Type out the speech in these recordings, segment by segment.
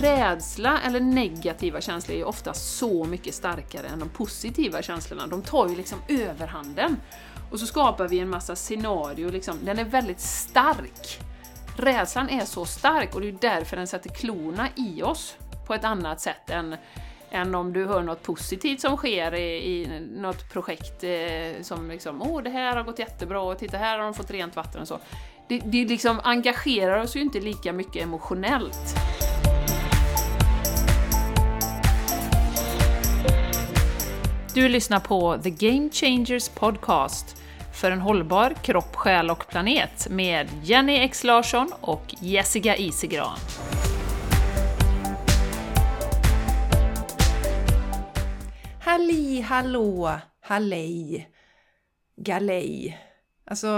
rädsla eller negativa känslor är ju ofta så mycket starkare än de positiva känslorna. De tar ju liksom överhanden. Och så skapar vi en massa scenarier. liksom. den är väldigt stark. Rädslan är så stark och det är därför den sätter klorna i oss på ett annat sätt än, än om du hör något positivt som sker i, i något projekt eh, som liksom åh det här har gått jättebra och titta här har de fått rent vatten och så. Det, det liksom engagerar oss ju inte lika mycket emotionellt. Du lyssnar på The Game Changers Podcast för en hållbar kropp, själ och planet med Jenny X Larsson och Jessica Isegran. Halli hallå, hallej, galej. Alltså,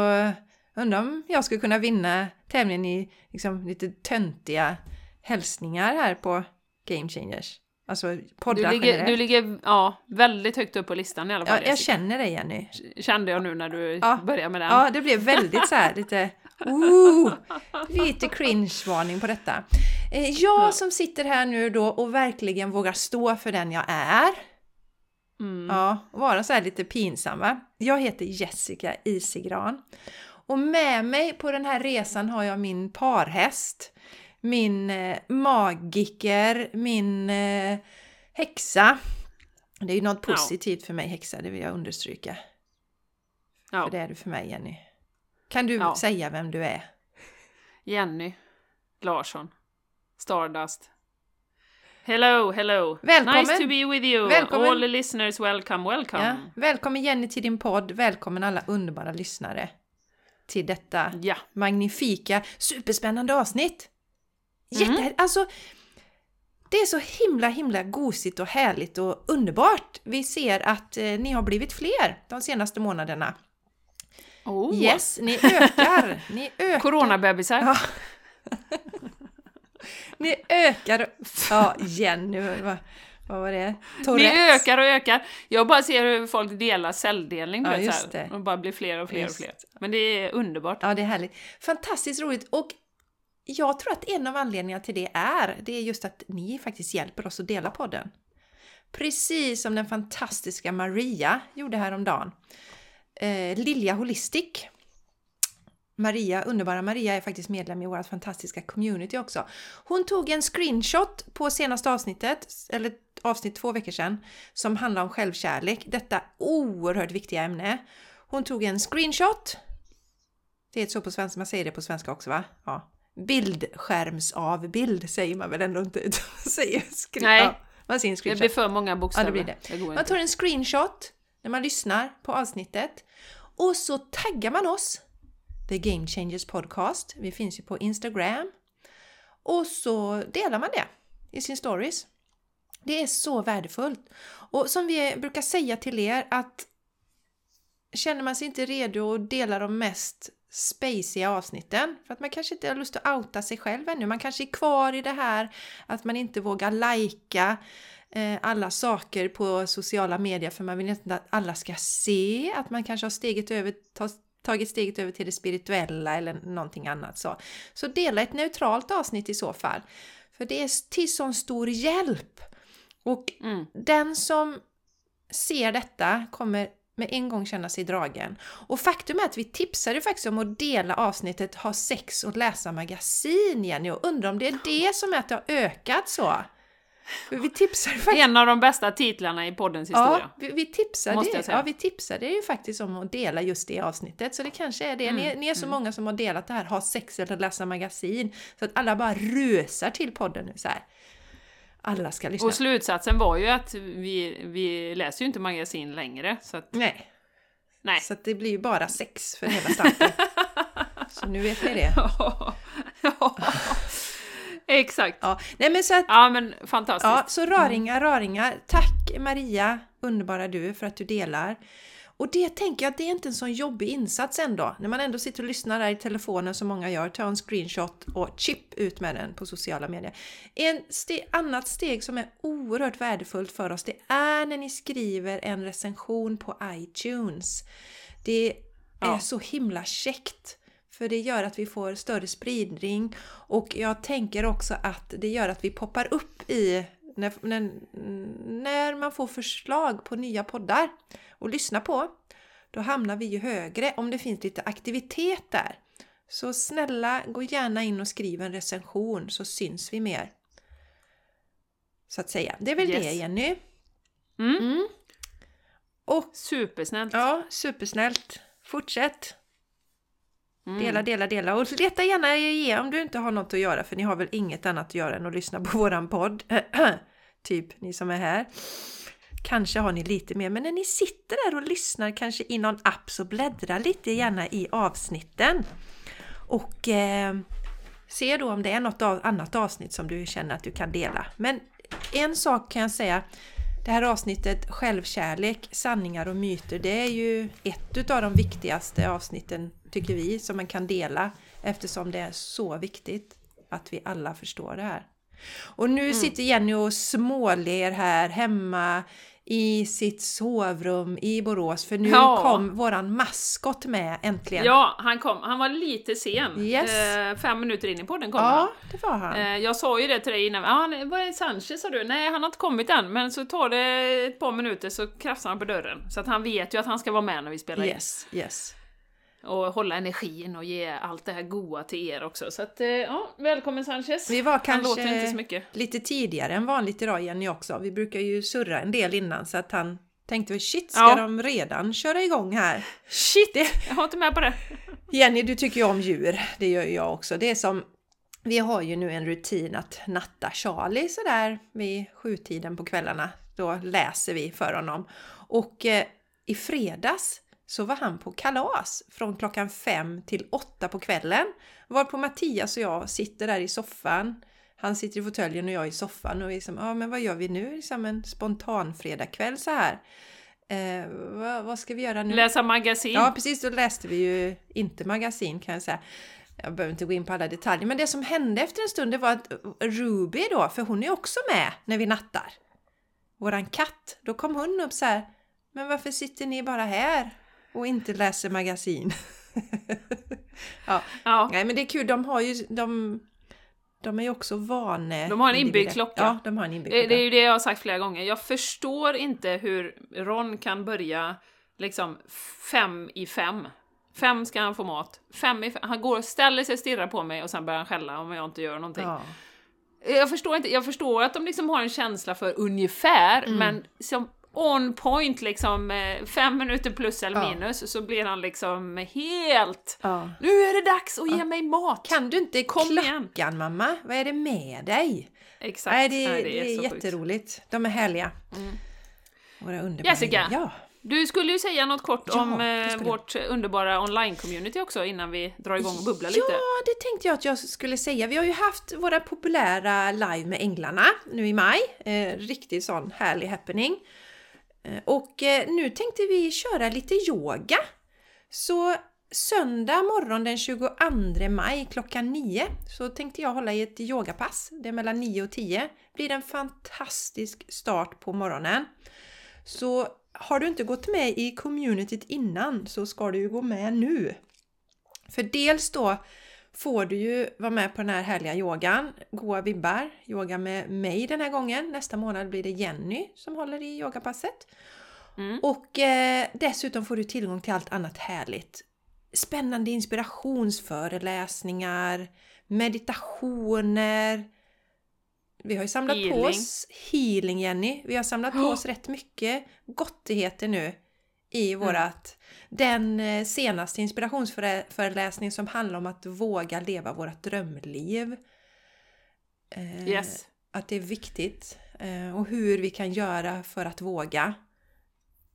undrar om jag skulle kunna vinna tävlingen i liksom, lite töntiga hälsningar här på Game Changers. Alltså poddar du ligger, du ligger ja, väldigt högt upp på listan i alla fall. Ja, jag känner dig Jenny. Kände jag nu när du ja. började med den. Ja, det blev väldigt så här lite... Ooh, lite cringe-varning på detta. Eh, jag som sitter här nu då och verkligen vågar stå för den jag är. Mm. Ja, och vara så här lite pinsam va. Jag heter Jessica Isigran. Och med mig på den här resan har jag min parhäst min eh, magiker, min eh, häxa. Det är ju något positivt ja. för mig häxa, det vill jag understryka. Ja. För det är du för mig Jenny. Kan du ja. säga vem du är? Jenny Larsson. Stardust. Hello, hello! Välkommen! Nice to be with you! Välkommen. All the listeners, welcome, welcome! Ja. Välkommen Jenny till din podd, välkommen alla underbara lyssnare till detta ja. magnifika, superspännande avsnitt! Jätte, mm. Alltså, det är så himla himla gosigt och härligt och underbart. Vi ser att eh, ni har blivit fler de senaste månaderna. Oh. Yes, ni ökar! Ni ökar. Coronabebisar! Ja. ni ökar! Ja, Jenny, vad, vad var det? Tourettes. Ni ökar och ökar. Jag bara ser hur folk delar celldelning. Ja, just det. Och bara blir fler och fler just. och fler. Men det är underbart. Ja, det är härligt. Fantastiskt roligt. Och jag tror att en av anledningarna till det är, det är just att ni faktiskt hjälper oss att dela podden. Precis som den fantastiska Maria gjorde häromdagen. Eh, Lilja Holistic. Maria, underbara Maria är faktiskt medlem i vårt fantastiska community också. Hon tog en screenshot på senaste avsnittet, eller avsnitt två veckor sedan, som handlar om självkärlek. Detta oerhört viktiga ämne. Hon tog en screenshot. Det är så på svenska, man säger det på svenska också va? Ja bildskärmsavbild säger man väl ändå inte? säger Nej, ja, man ser en screenshot. det blir för många bokstäver. Ja, det blir det. det man tar en screenshot när man lyssnar på avsnittet och så taggar man oss, The Game Changers Podcast. Vi finns ju på Instagram. Och så delar man det i sin stories. Det är så värdefullt. Och som vi brukar säga till er att känner man sig inte redo att dela de mest spaciga avsnitten. För att man kanske inte har lust att outa sig själv ännu. Man kanske är kvar i det här att man inte vågar lajka eh, alla saker på sociala medier för man vill inte att alla ska se att man kanske har steget över, tagit steget över till det spirituella eller någonting annat. Så, så dela ett neutralt avsnitt i så fall. För det är till sån stor hjälp. Och mm. den som ser detta kommer med en gång känna sig dragen. Och faktum är att vi tipsade faktiskt om att dela avsnittet Ha sex och läsa magasin Jenny och undrar om det är det som är att det har ökat så? Vi tipsade faktiskt... En av de bästa titlarna i poddens historia. Ja, vi, vi, tipsade, ja, vi tipsade ju faktiskt om att dela just det avsnittet, så det kanske är det. Mm. Ni, ni, är så mm. många som har delat det här, ha sex eller läsa magasin, så att alla bara rösar till podden nu så här alla ska lyssna. Och slutsatsen var ju att vi, vi läser ju inte magasin längre. Så att... Nej. Nej. Så det blir ju bara sex för hela slanten. så nu vet ni det. ja. Exakt. Ja. Nej, men så att, ja men fantastiskt. Ja, så raringar, raringar. Tack Maria, underbara du, för att du delar. Och det tänker jag, det är inte en sån jobbig insats ändå. När man ändå sitter och lyssnar där i telefonen som många gör, ta en screenshot och chip ut med den på sociala medier. En ste annat steg som är oerhört värdefullt för oss, det är när ni skriver en recension på iTunes. Det är ja. så himla käckt. för det gör att vi får större spridning och jag tänker också att det gör att vi poppar upp i när, när, när man får förslag på nya poddar att lyssna på. Då hamnar vi ju högre om det finns lite aktivitet där. Så snälla, gå gärna in och skriv en recension så syns vi mer. Så att säga. Det är väl Yes. det Jenny. Mm. Mm. Och Supersnällt. ja, supersnällt. Fortsätt! Mm. Dela, dela, dela. Och leta gärna ge om du inte har något att göra för ni har väl inget annat att göra än att lyssna på våran podd. typ ni som är här. Kanske har ni lite mer, men när ni sitter där och lyssnar kanske i någon app så bläddra lite gärna i avsnitten. Och eh, se då om det är något annat avsnitt som du känner att du kan dela. Men en sak kan jag säga. Det här avsnittet Självkärlek, sanningar och myter, det är ju ett av de viktigaste avsnitten tycker vi som man kan dela eftersom det är så viktigt att vi alla förstår det här. Och nu sitter Jenny och småler här hemma i sitt sovrum i Borås för nu Ja. kom våran maskot med äntligen. Ja, han kom. Han var lite sen. Yes. Eh, fem minuter in i podden kom han. Ja, det var han. Eh, Jag sa ju det till dig innan, ah, vad är Sanchez sa du? Nej, han har inte kommit än, men så tar det ett par minuter så krafsar han på dörren. Så att han vet ju att han ska vara med när vi spelar in. Yes, yes. Och hålla energin och ge allt det här goa till er också. Så att, eh, ja, välkommen Sanchez! Vi var kanske lite tidigare än vanligt idag Jenny också. Vi brukar ju surra en del innan så att han tänkte väl shit, ska Ja. de redan köra igång här? Shit! Jag har inte med på det. Jenny, du tycker ju om djur. Det gör ju jag också. Det är som vi har ju nu en rutin att natta Charlie sådär vid sjutiden på kvällarna. Då läser vi för honom. Och eh, i fredags så var han på kalas från klockan fem till åtta på kvällen. Varpå Mattias och jag sitter där i soffan. Han sitter i fåtöljen och jag i soffan och vi liksom, ja men vad gör vi nu? Liksom en spontan fredagkväll så här. Eh, vad, vad ska vi göra nu? Läsa magasin. Ja, precis. Då läste vi ju inte magasin kan jag säga. Jag behöver inte gå in på alla detaljer, men det som hände efter en stund det var att Ruby då, för hon är också med när vi nattar. Våran katt, då kom hon upp så här. Men varför sitter ni bara här och inte läser magasin? ja, Ja. nej men det är kul. De har ju, de, de är ju också vane. De har en inbyggd klocka. Ja, de har en inbyggd Det, det är klocka. ju det jag har sagt flera gånger. Jag förstår inte hur Ron kan börja liksom fem i fem. Fem ska han få mat. Fem i fem. Han går och ställer sig och stirrar på mig och sen börjar han skälla om jag inte gör någonting. Ja. Jag förstår inte, jag förstår att de liksom har en känsla för ungefär, Mm. men som on point liksom, eh, fem minuter plus eller Ja. minus, så blir han liksom helt... Ja. Nu är det dags att ge mig mat! Kan du inte Kom igen. klockan mamma? Vad är det med dig? Exakt. Nej, det, det är, så sjukt. jätteroligt. De är härliga. Mm. Våra underbara Jessica. Ja. Du skulle ju säga något kort Ja, om det eh, vårt underbara online-community också innan vi drar igång och bubblar lite. Ja, det tänkte jag att jag skulle säga. Vi har ju haft våra populära live med Änglarna nu i maj. Eh, riktigt sån härlig happening. Eh, och eh, nu tänkte vi köra lite yoga. Så söndag morgon den 22 maj klockan 9 så tänkte jag hålla i ett yogapass. Det är mellan 9 och 10. blir en fantastisk start på morgonen. Så har du inte gått med i communityt innan så ska du ju gå med nu. För dels då får du ju vara med på den här härliga yogan, goa vibbar, yoga med mig den här gången. Nästa månad blir det Jenny som håller i yogapasset. Mm. Och eh, dessutom får du tillgång till allt annat härligt. Spännande inspirationsföreläsningar, meditationer. Vi har ju samlat på Healing. oss healing Jenny. Vi har samlat på Oh. oss rätt mycket gottigheter nu i Mm. vårat den eh, senaste inspirationsföreläsningen som handlar om att våga leva vårt drömliv. Eh, Yes. Att det är viktigt eh, och hur vi kan göra för att våga.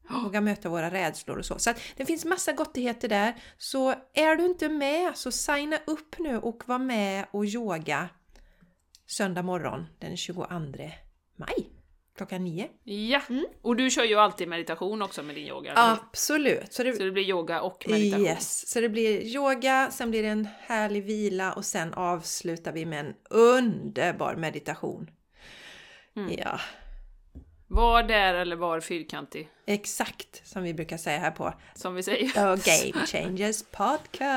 Våga möta våra rädslor och så. Så att det finns massa gottigheter där. Så är du inte med så signa upp nu och var med och yoga söndag morgon den 22 maj klockan 9. Ja, Mm. och du kör ju alltid meditation också med din yoga. Absolut! Så det, Så det blir yoga och meditation. Yes, så det blir yoga, sen blir det en härlig vila och sen avslutar vi med en underbar meditation. Mm. Ja. Var där eller var fyrkantig, Exakt som vi brukar säga här på som vi säger. The Game Changers Podcast.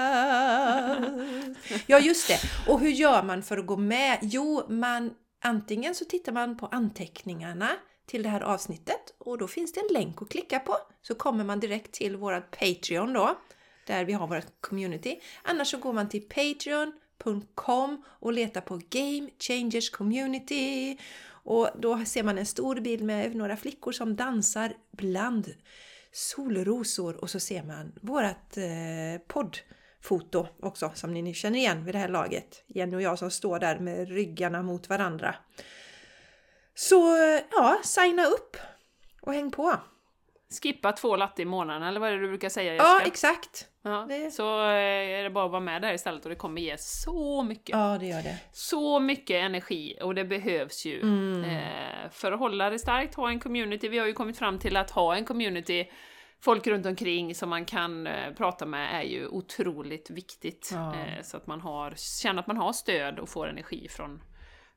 Ja, just det. Och hur gör man för att gå med? Jo, man antingen så tittar man på anteckningarna till det här avsnittet och då finns det en länk att klicka på. Så kommer man direkt till vårt Patreon då där vi har vårt community. Annars så går man till patreon.com och letar på Game Changers Community. Och då ser man en stor bild med några flickor som dansar bland solrosor och så ser man vårat eh, poddfoto också som ni känner igen vid det här laget. Jenny och jag som står där med ryggarna mot varandra. Så ja, signa upp och häng på! Skippa två latte i månaden, eller vad är det du brukar säga Ja, Jessica? exakt! Ja, det- Så eh, är det bara att vara med där istället och det kommer ge så mycket. Ja, det gör det. Så mycket energi och det behövs ju. Mm. Eh, för att hålla det starkt, ha en community. Vi har ju kommit fram till att ha en community, folk runt omkring som man kan eh, prata med är ju otroligt viktigt. Ja. Eh, så att man har, känner att man har stöd och får energi från,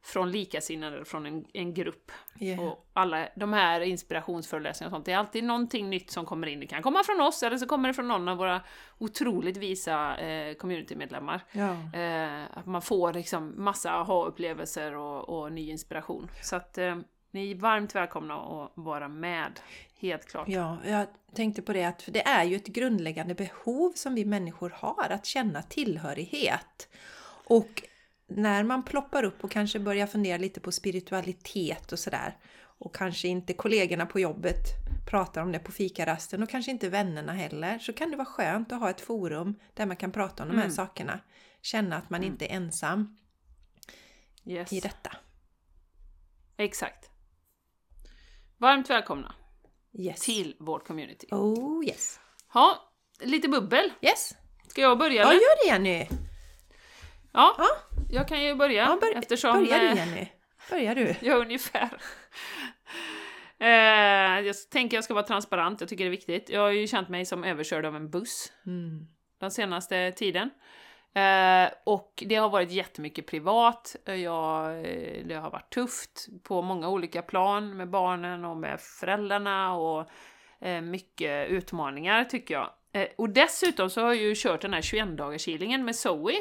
från likasinnade, från en, en grupp. Yeah. Och alla de här inspirationsföreläsningarna och sånt, det är alltid någonting nytt som kommer in. Det kan komma från oss eller så kommer det från någon av våra otroligt visa eh, communitymedlemmar. Ja. Eh, att man får liksom massa aha-upplevelser och, och ny inspiration. Så att eh, ni är varmt välkomna att vara med, helt klart. Ja, jag tänkte på det att det är ju ett grundläggande behov som vi människor har, att känna tillhörighet. Och när man ploppar upp och kanske börjar fundera lite på spiritualitet och sådär och kanske inte kollegorna på jobbet pratar om det på fikarasten och kanske inte vännerna heller så kan det vara skönt att ha ett forum där man kan prata om de här Mm. sakerna. Känna att man inte är ensam Yes. i detta. Exakt. Varmt välkomna Yes. till vårt community. Oh yes. Ha, lite bubbel. Yes. Ska jag börja Ja, eller? gör det Jenny! Ja, Ja. jag kan ju börja Ja, bör, eftersom börja du eh, Jenny. Börja du. Ja, ungefär. Eh, jag tänker jag ska vara transparent, jag tycker det är viktigt. Jag har ju känt mig som överkörd av en buss Mm. den senaste tiden. Eh, och det har varit jättemycket privat. Eh, jag, eh, det har varit tufft på många olika plan med barnen och med föräldrarna och eh, mycket utmaningar tycker jag. Eh, och dessutom så har jag ju kört den här 21-dagarskilingen med Zoe.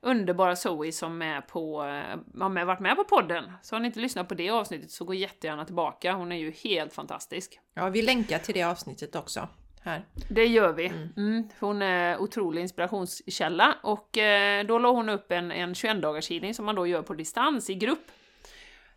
Underbara Zoe som är på, eh, har med, varit med på podden. Så har ni inte lyssnat på det avsnittet så gå jättegärna tillbaka. Hon är ju helt fantastisk. Ja, vi länkar till det avsnittet också. Här. Det gör vi. Mm. Hon är otrolig inspirationskälla och eh, då la hon upp en, en 21-dagarskilning som man då gör på distans i grupp.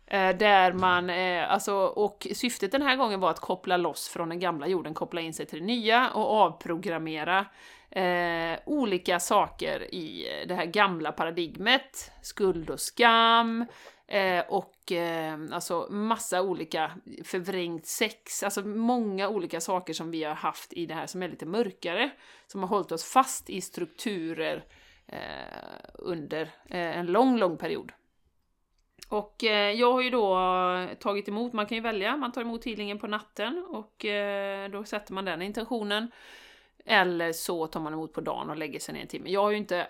Eh, där man, eh, alltså, och syftet den här gången var att koppla loss från den gamla jorden, koppla in sig till det nya och avprogrammera eh, olika saker i det här gamla paradigmet, skuld och skam, eh, och eh, alltså massa olika förvrängt sex, alltså många olika saker som vi har haft i det här som är lite mörkare, som har hållit oss fast i strukturer eh, under eh, en lång, lång period. Och eh, jag har ju då tagit emot, man kan ju välja, man tar emot healingen på natten och eh, då sätter man den intentionen. Eller så tar man emot på dagen och lägger sig ner en timme. Jag har ju inte,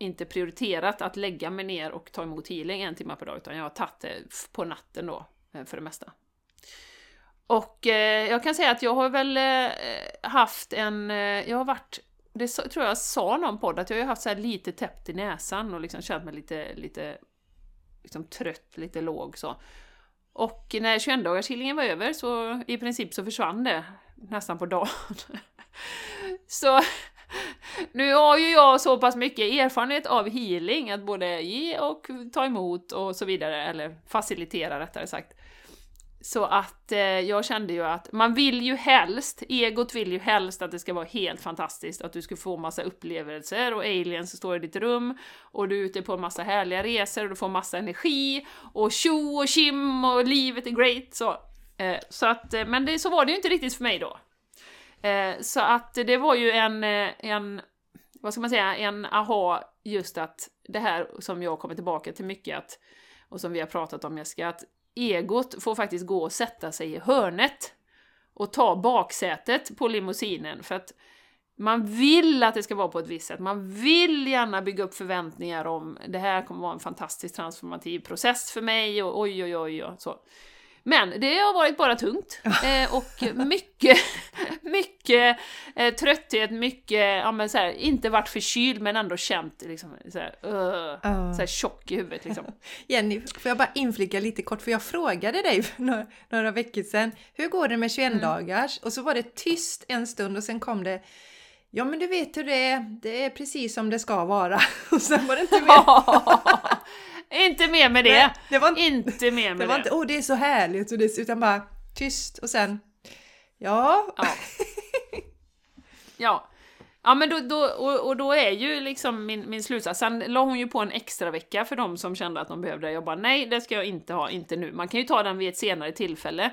inte prioriterat att lägga mig ner och ta emot healing en timme per dag, utan jag har tagit det på natten då, eh, för det mesta. Och eh, jag kan säga att jag har väl eh, haft en, eh, jag har varit, det så, tror jag sa någon podd, att jag har haft så här lite täppt i näsan och liksom känt mig lite, lite liksom trött, lite låg så. Och när 21-dagarshealingen var över så i princip så försvann det nästan på dagen. så nu har ju jag så pass mycket erfarenhet av healing, att både ge och ta emot och så vidare, eller facilitera rättare sagt. Så att eh, jag kände ju att man vill ju helst, egot vill ju helst att det ska vara helt fantastiskt, att du ska få massa upplevelser och aliens står i ditt rum och du är ute på massa härliga resor och du får massa energi och tjo och kim och livet är great så. Eh, så att, eh, men det, så var det ju inte riktigt för mig då. Eh, så att det var ju en, eh, en, vad ska man säga, en aha just att det här som jag kommer tillbaka till mycket att, och som vi har pratat om Jessica, att egot får faktiskt gå och sätta sig i hörnet och ta baksätet på limousinen för att man vill att det ska vara på ett visst sätt, man vill gärna bygga upp förväntningar om det här kommer vara en fantastisk transformativ process för mig och oj oj oj och så. Men det har varit bara tungt. Eh, och mycket, mycket eh, trötthet, mycket, ja men så här, inte varit förkyld men ändå känt liksom så här, uh, Ja. så här tjock i huvudet liksom. Jenny, får jag bara inflika lite kort? För jag frågade dig för några, några veckor sedan, hur går det med 21 dagars? Och så var det tyst en stund och sen kom det, ja men du vet hur det är, det är precis som det ska vara. Och sen var det inte mer. Inte mer med det! Nej, det var inte, mer det med var det. inte, åh det är så härligt, och det, utan bara tyst och sen, ja, Ja. ja. Ja men då, då, och, och då är ju liksom min, min slutsats, sen la hon ju på en extra vecka för de som kände att de behövde det. Jag bara nej, det ska jag inte ha, inte nu. Man kan ju ta den vid ett senare tillfälle.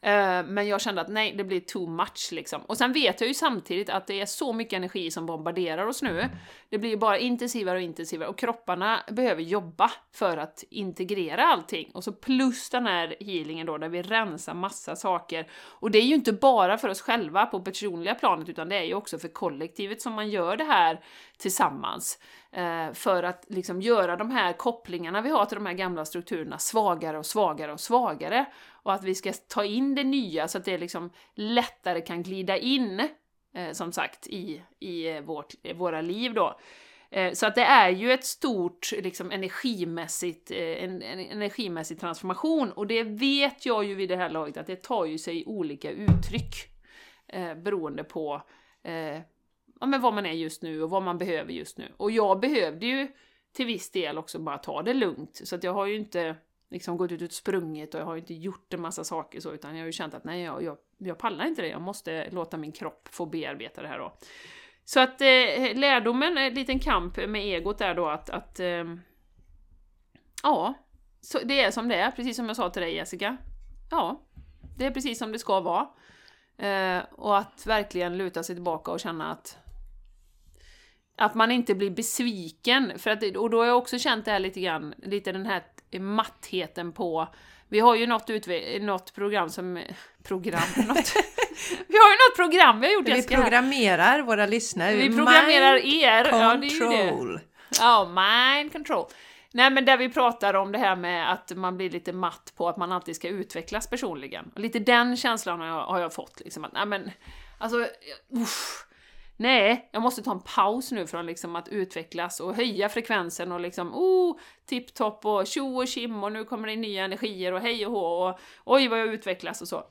Eh, men jag kände att nej, det blir too much liksom. Och sen vet jag ju samtidigt att det är så mycket energi som bombarderar oss nu. Det blir ju bara intensivare och intensivare och kropparna behöver jobba för att integrera allting. Och så plus den här healingen då, där vi rensar massa saker. Och det är ju inte bara för oss själva på personliga planet, utan det är ju också för kollektivet som man gör det här tillsammans. Eh, för att liksom göra de här kopplingarna vi har till de här gamla strukturerna svagare och svagare och svagare. Och att vi ska ta in det nya så att det liksom lättare kan glida in, eh, som sagt, i, i eh, vårt, eh, våra liv då. Eh, Så att det är ju ett stort liksom, energimässigt, eh, en, en energimässig transformation och det vet jag ju vid det här laget att det tar ju sig olika uttryck eh, beroende på eh, ja, men vad man är just nu och vad man behöver just nu. Och jag behövde ju till viss del också bara ta det lugnt så att jag har ju inte liksom gått ut och sprungit och jag har ju inte gjort en massa saker så utan jag har ju känt att nej, jag, jag, jag pallar inte det, jag måste låta min kropp få bearbeta det här då. Så att eh, lärdomen, en liten kamp med egot där då att, att eh, ja, så det är som det är, precis som jag sa till dig Jessica. Ja, det är precis som det ska vara. Eh, och att verkligen luta sig tillbaka och känna att att man inte blir besviken, för att, och då har jag också känt det här lite grann, lite den här mattheten på vi har ju något, utve- något program som... Program? Något, vi har ju något program vi har gjort vi Jessica, programmerar våra lyssnare. Vi programmerar er. Mind Ja, det är det. control. Ja, mind control. Nej men där vi pratar om det här med att man blir lite matt på att man alltid ska utvecklas personligen. Och lite den känslan har jag, har jag fått liksom att, nej men, alltså, uff, nej, jag måste ta en paus nu från liksom att utvecklas och höja frekvensen och liksom, oh, tipptopp och tjo och tjim och nu kommer det in nya energier och hej och hå och oj vad jag utvecklas och så.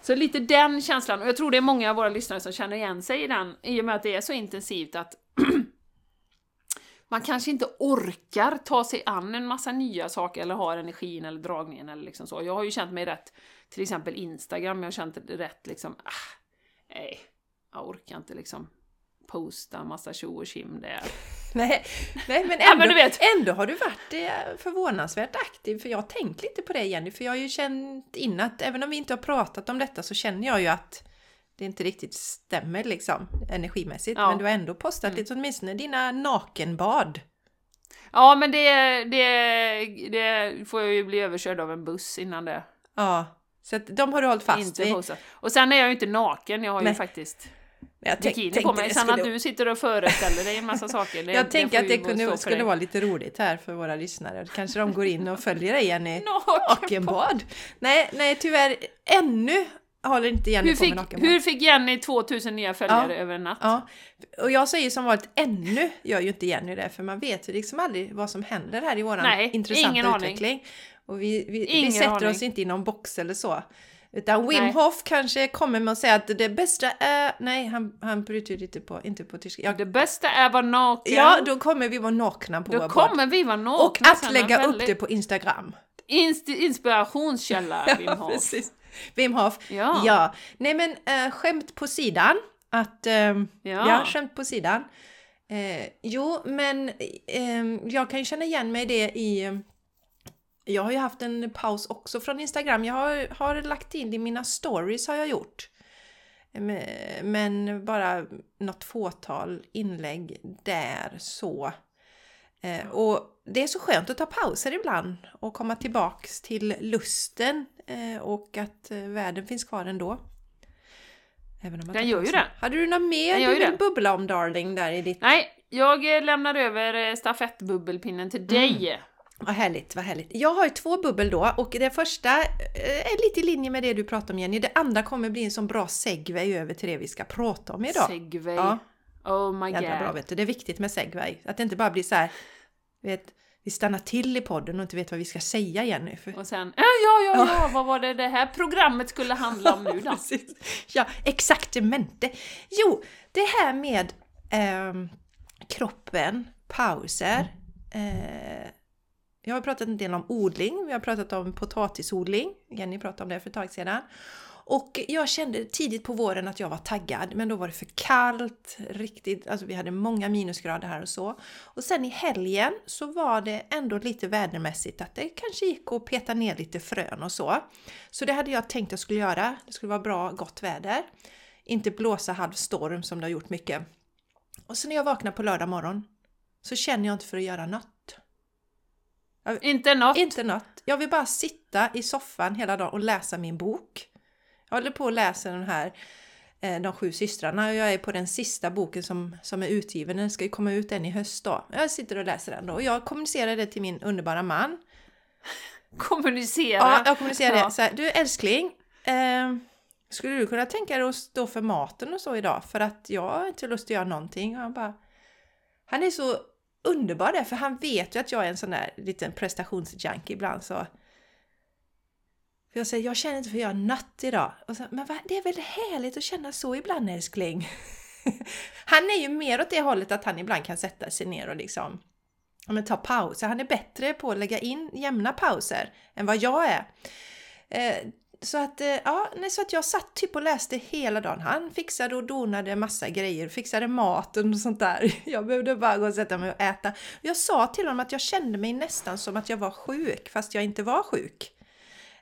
Så lite den känslan, och jag tror det är många av våra lyssnare som känner igen sig i den, i och med att det är så intensivt att man kanske inte orkar ta sig an en massa nya saker eller har energin eller dragningen eller liksom så. Jag har ju känt mig rätt, till exempel Instagram, jag har känt det rätt liksom, ah, nej, jag orkar inte liksom posta massa tjo och kim där. Nej, nej men, Ja, ändå, men du vet. ändå har du varit eh, förvånansvärt aktiv. För jag har tänkt lite på det Jenny, för jag har ju känt in att även om vi inte har pratat om detta så känner jag ju att det inte riktigt stämmer liksom energimässigt. Ja. Men du har ändå postat Mm. lite åtminstone dina nakenbad. Ja, men det, det, det får jag ju bli överkörd av en buss innan det. Ja, så att de har du hållit fast inte vid. postat. Och sen är jag ju inte naken, jag har Nej. ju faktiskt Jag tänk- bikini på mig. att skulle- du sitter och föreställer dig en massa saker. Det, Jag tänker att det kunde, skulle dig. vara lite roligt här för våra lyssnare. Kanske de går in och följer dig Jenny. Nakenbad. Nakenbad. Nej, nej tyvärr ännu håller inte Jenny Hur på med fick, nakenbad. hur fick Jenny 2000 nya följare Ja. över en natt? Ja, och jag säger som vanligt ännu gör ju inte Jenny det för man vet ju liksom aldrig vad som händer här i våran Nej, intressanta ingen aning. utveckling. Och vi, vi, vi sätter aning. oss inte i någon box eller så. Utan Wim. Hof kanske kommer med att säga att det bästa är... Nej, han, han bryter lite på, inte på tyska. Ja, Det bästa är att vara naken. ja, då kommer vi vara nakna på Då kommer vi vara nakna. Och att lägga upp Väldigt det på Instagram. Inst- inspirationskälla, Wim Hof. precis. Wim Hof. Ja. Ja. Nej men äh, skämt på sidan. Att, ehm, Ja. ja. skämt på sidan. Eh, jo, men ehm, jag kan känna igen mig i det i... Jag har ju haft en paus också från Instagram. Jag har, har lagt in i mina stories har jag gjort. Men, bara något fåtal inlägg där så. Eh, och det är så skönt att ta pauser ibland och komma tillbaks till lusten eh, och att eh, världen finns kvar ändå. Även om Den gör ju det. Hade du något mer du vill det. bubbla om darling där i ditt... Nej, jag lämnar över stafettbubbelpinnen till dig. Vad härligt, vad härligt. Jag har ju två bubbel då och det första eh, är lite i linje med det du pratade om Jenny. Det andra kommer bli en sån bra segway över till det vi ska prata om idag. Segway. Ja. Oh my Jävla god. bra vet du. Det är viktigt med segway. Att det inte bara blir så här, vet, vi stannar till i podden och inte vet vad vi ska säga Jenny. För... Och sen, ja, ja, ja, ja, vad var det det här programmet skulle handla om nu då? Ja, exaktamente. Jo, det här med ehm, kroppen, pauser. Eh, jag har pratat en del om odling, vi har pratat om potatisodling. Jenny pratade om det för ett tag sedan. Och jag kände tidigt på våren att jag var taggad, men då var det för kallt, riktigt, alltså vi hade många minusgrader här och så. Och sen i helgen så var det ändå lite vädermässigt att det kanske gick att peta ner lite frön och så. Så det hade jag tänkt att jag skulle göra. Det skulle vara bra, gott väder. Inte blåsa halv storm som det har gjort mycket. Och sen när jag vaknar på lördag morgon så känner jag inte för att göra något. Inte något. Inte något. Jag vill bara sitta i soffan hela dagen och läsa min bok. Jag håller på att läsa den här eh, De sju systrarna och jag är på den sista boken som, som är utgiven. Den ska ju komma ut än i höst då. Jag sitter och läser den då och jag kommunicerar det till min underbara man. Kommunicera. Ja, jag kommunicerar Ja. det. Så här, du älskling, eh, skulle du kunna tänka dig att stå för maten och så idag? För att jag har inte lust att göra någonting. Och han bara... Han är så underbar där, för han vet ju att jag är en sån där liten prestationsjunkie ibland så... För jag säger, jag känner inte för att göra natt idag. Och så, men va, det är väl härligt att känna så ibland älskling? han är ju mer åt det hållet att han ibland kan sätta sig ner och liksom men ta pauser. Han är bättre på att lägga in jämna pauser än vad jag är. Eh, så att, eh, ja, nej, så att jag satt typ och läste hela dagen. Han fixade och donade massa grejer, fixade maten och sånt där. Jag behövde bara gå och sätta mig och äta. Jag sa till honom att jag kände mig nästan som att jag var sjuk, fast jag inte var sjuk.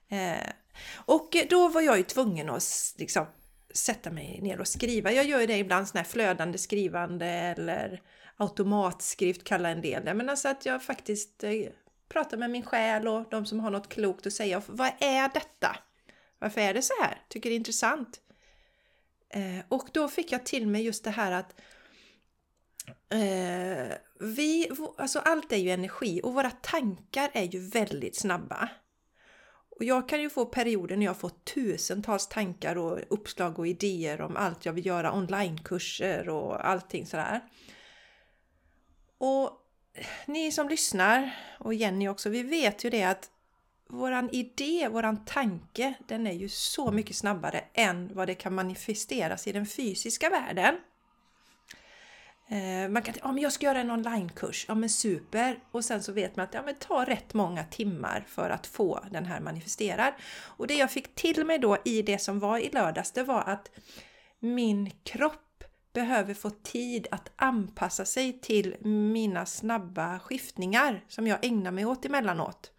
Eh, och då var jag ju tvungen att liksom, sätta mig ner och skriva. Jag gör ju det ibland, sån här flödande skrivande eller automatskrift kallar en del det. Men alltså att jag faktiskt eh, pratar med min själ och de som har något klokt att säga. Vad är detta? Varför är det så här? Tycker det är intressant. Eh, och då fick jag till mig just det här att eh, vi, alltså allt är ju energi och våra tankar är ju väldigt snabba. Och jag kan ju få perioder när jag får tusentals tankar och uppslag och idéer om allt jag vill göra, onlinekurser och allting sådär. Och ni som lyssnar och Jenny också, vi vet ju det att våran idé, våran tanke, den är ju så mycket snabbare än vad det kan manifesteras i den fysiska världen. Eh, man kan tänka, ja men jag ska göra en onlinekurs, ja men super! Och sen så vet man att ja, men det tar rätt många timmar för att få den här manifesterad. Och det jag fick till mig då i det som var i lördags, det var att min kropp behöver få tid att anpassa sig till mina snabba skiftningar som jag ägnar mig åt emellanåt.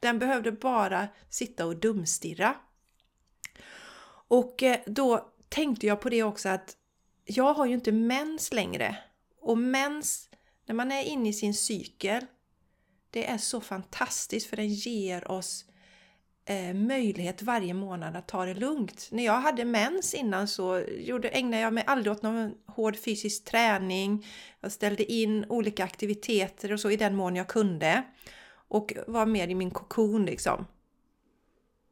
Den behövde bara sitta och dumstirra. Och eh, då tänkte jag på det också att jag har ju inte mens längre. Och mens, när man är inne i sin cykel, det är så fantastiskt för den ger oss eh, möjlighet varje månad att ta det lugnt. När jag hade mens innan så gjorde, ägnade jag mig aldrig åt någon hård fysisk träning. Jag ställde in olika aktiviteter och så i den mån jag kunde. Och var mer i min kokon liksom.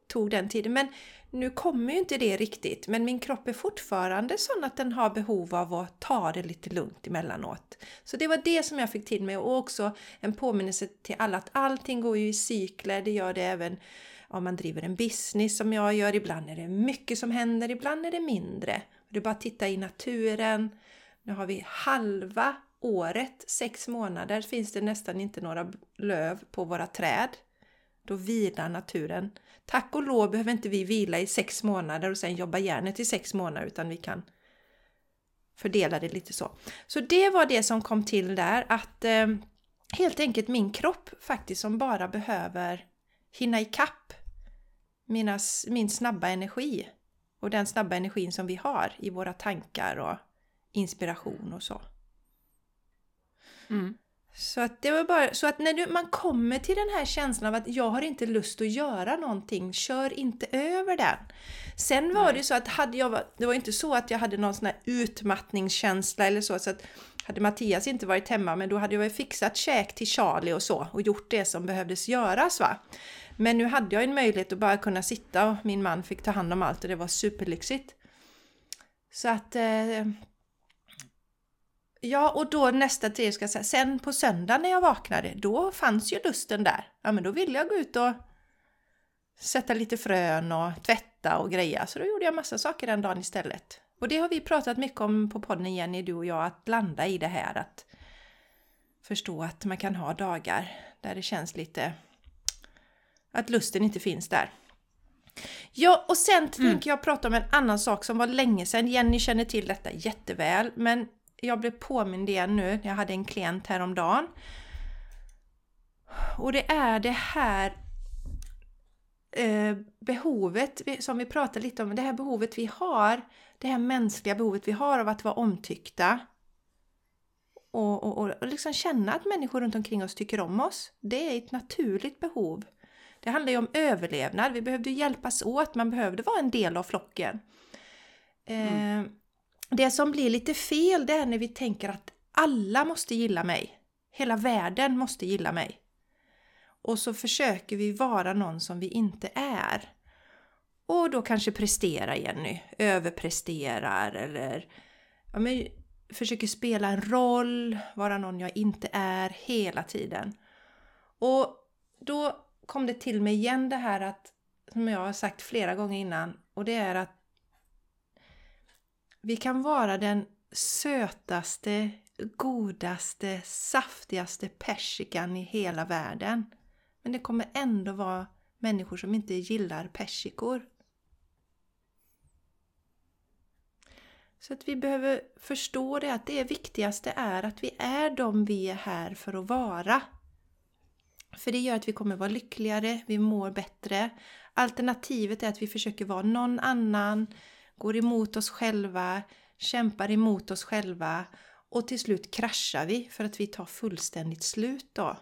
Tog den tiden. Men nu kommer ju inte det riktigt. Men min kropp är fortfarande sån att den har behov av att ta det lite lugnt emellanåt. Så det var det som jag fick till mig och också en påminnelse till alla att allting går ju i cykler. Det gör det även om man driver en business som jag gör. Ibland är det mycket som händer, ibland är det mindre. Det är bara att titta i naturen. Nu har vi halva året, sex månader, finns det nästan inte några löv på våra träd. Då vilar naturen. Tack och lov behöver inte vi vila i sex månader och sen jobba järnet i sex månader utan vi kan fördela det lite så. Så det var det som kom till där att eh, helt enkelt min kropp faktiskt som bara behöver hinna ikapp mina, min snabba energi och den snabba energin som vi har i våra tankar och inspiration och så. Mm. Så att det var bara så att när du, man kommer till den här känslan av att jag har inte lust att göra någonting, kör inte över den. Sen var Nej. det så att hade jag, det var inte så att jag hade någon sån här utmattningskänsla eller så, så att hade Mattias inte varit hemma, men då hade jag fixat käk till Charlie och så och gjort det som behövdes göras. Va? Men nu hade jag en möjlighet att bara kunna sitta och min man fick ta hand om allt och det var superlyxigt. Så att... Eh, ja, och då nästa tid ska säga, sen på söndag när jag vaknade, då fanns ju lusten där. Ja, men då ville jag gå ut och sätta lite frön och tvätta och greja. Så då gjorde jag massa saker den dagen istället. Och det har vi pratat mycket om på podden Jenny, du och jag, att landa i det här. Att förstå att man kan ha dagar där det känns lite... Att lusten inte finns där. Ja, och sen mm. tänker jag prata om en annan sak som var länge sedan. Jenny känner till detta jätteväl, men jag blev påmind igen nu. Jag hade en klient häromdagen. Och det är det här eh, behovet som vi pratade lite om, det här behovet vi har, det här mänskliga behovet vi har av att vara omtyckta. Och, och, och liksom känna att människor runt omkring oss tycker om oss. Det är ett naturligt behov. Det handlar ju om överlevnad, vi behövde hjälpas åt, man behövde vara en del av flocken. Mm. Eh, det som blir lite fel det är när vi tänker att alla måste gilla mig. Hela världen måste gilla mig. Och så försöker vi vara någon som vi inte är. Och då kanske prestera Jenny, överpresterar eller ja, men, försöker spela en roll, vara någon jag inte är hela tiden. Och då kom det till mig igen det här att, som jag har sagt flera gånger innan, och det är att vi kan vara den sötaste, godaste, saftigaste persikan i hela världen. Men det kommer ändå vara människor som inte gillar persikor. Så att vi behöver förstå det att det viktigaste är att vi är de vi är här för att vara. För det gör att vi kommer vara lyckligare, vi mår bättre. Alternativet är att vi försöker vara någon annan, går emot oss själva, kämpar emot oss själva och till slut kraschar vi för att vi tar fullständigt slut då.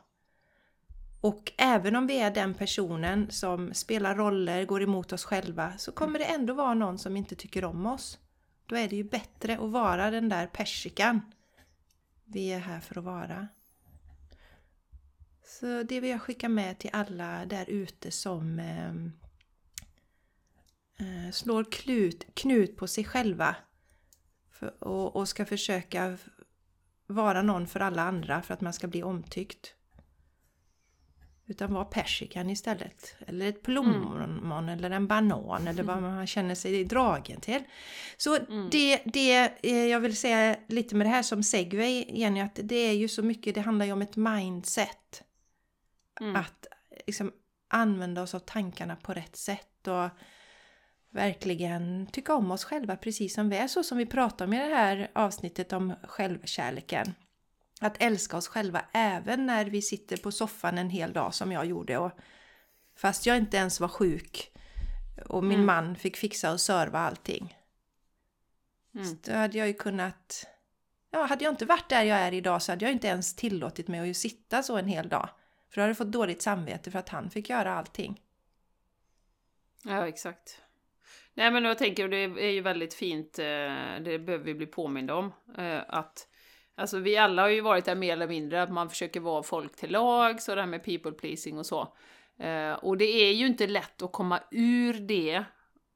Och även om vi är den personen som spelar roller, går emot oss själva, så kommer det ändå vara någon som inte tycker om oss. Då är det ju bättre att vara den där persikan vi är här för att vara. Så det vill jag skicka med till alla där ute som eh, slår klut, knut på sig själva för, och, och ska försöka vara någon för alla andra för att man ska bli omtyckt. Utan var persikan istället. Eller ett plommon mm. eller en banan eller vad man känner sig dragen till. Så mm. det, det jag vill säga lite med det här som segway Jenny, att det är ju så mycket, det handlar ju om ett mindset. Mm. Att liksom använda oss av tankarna på rätt sätt och verkligen tycka om oss själva precis som vi är, så som vi pratar om i det här avsnittet om självkärleken. Att älska oss själva även när vi sitter på soffan en hel dag som jag gjorde. Och fast jag inte ens var sjuk och min mm. man fick fixa och serva allting. Mm. då hade jag ju kunnat... Ja, hade jag inte varit där jag är idag så hade jag inte ens tillåtit mig att sitta så en hel dag. För då hade jag fått dåligt samvete för att han fick göra allting. Ja, exakt. Nej men jag tänker, och det är ju väldigt fint, eh, det behöver vi bli påminda om, eh, att Alltså vi alla har ju varit där mer eller mindre, att man försöker vara folk till lag, så det här med people pleasing och så. Eh, och det är ju inte lätt att komma ur det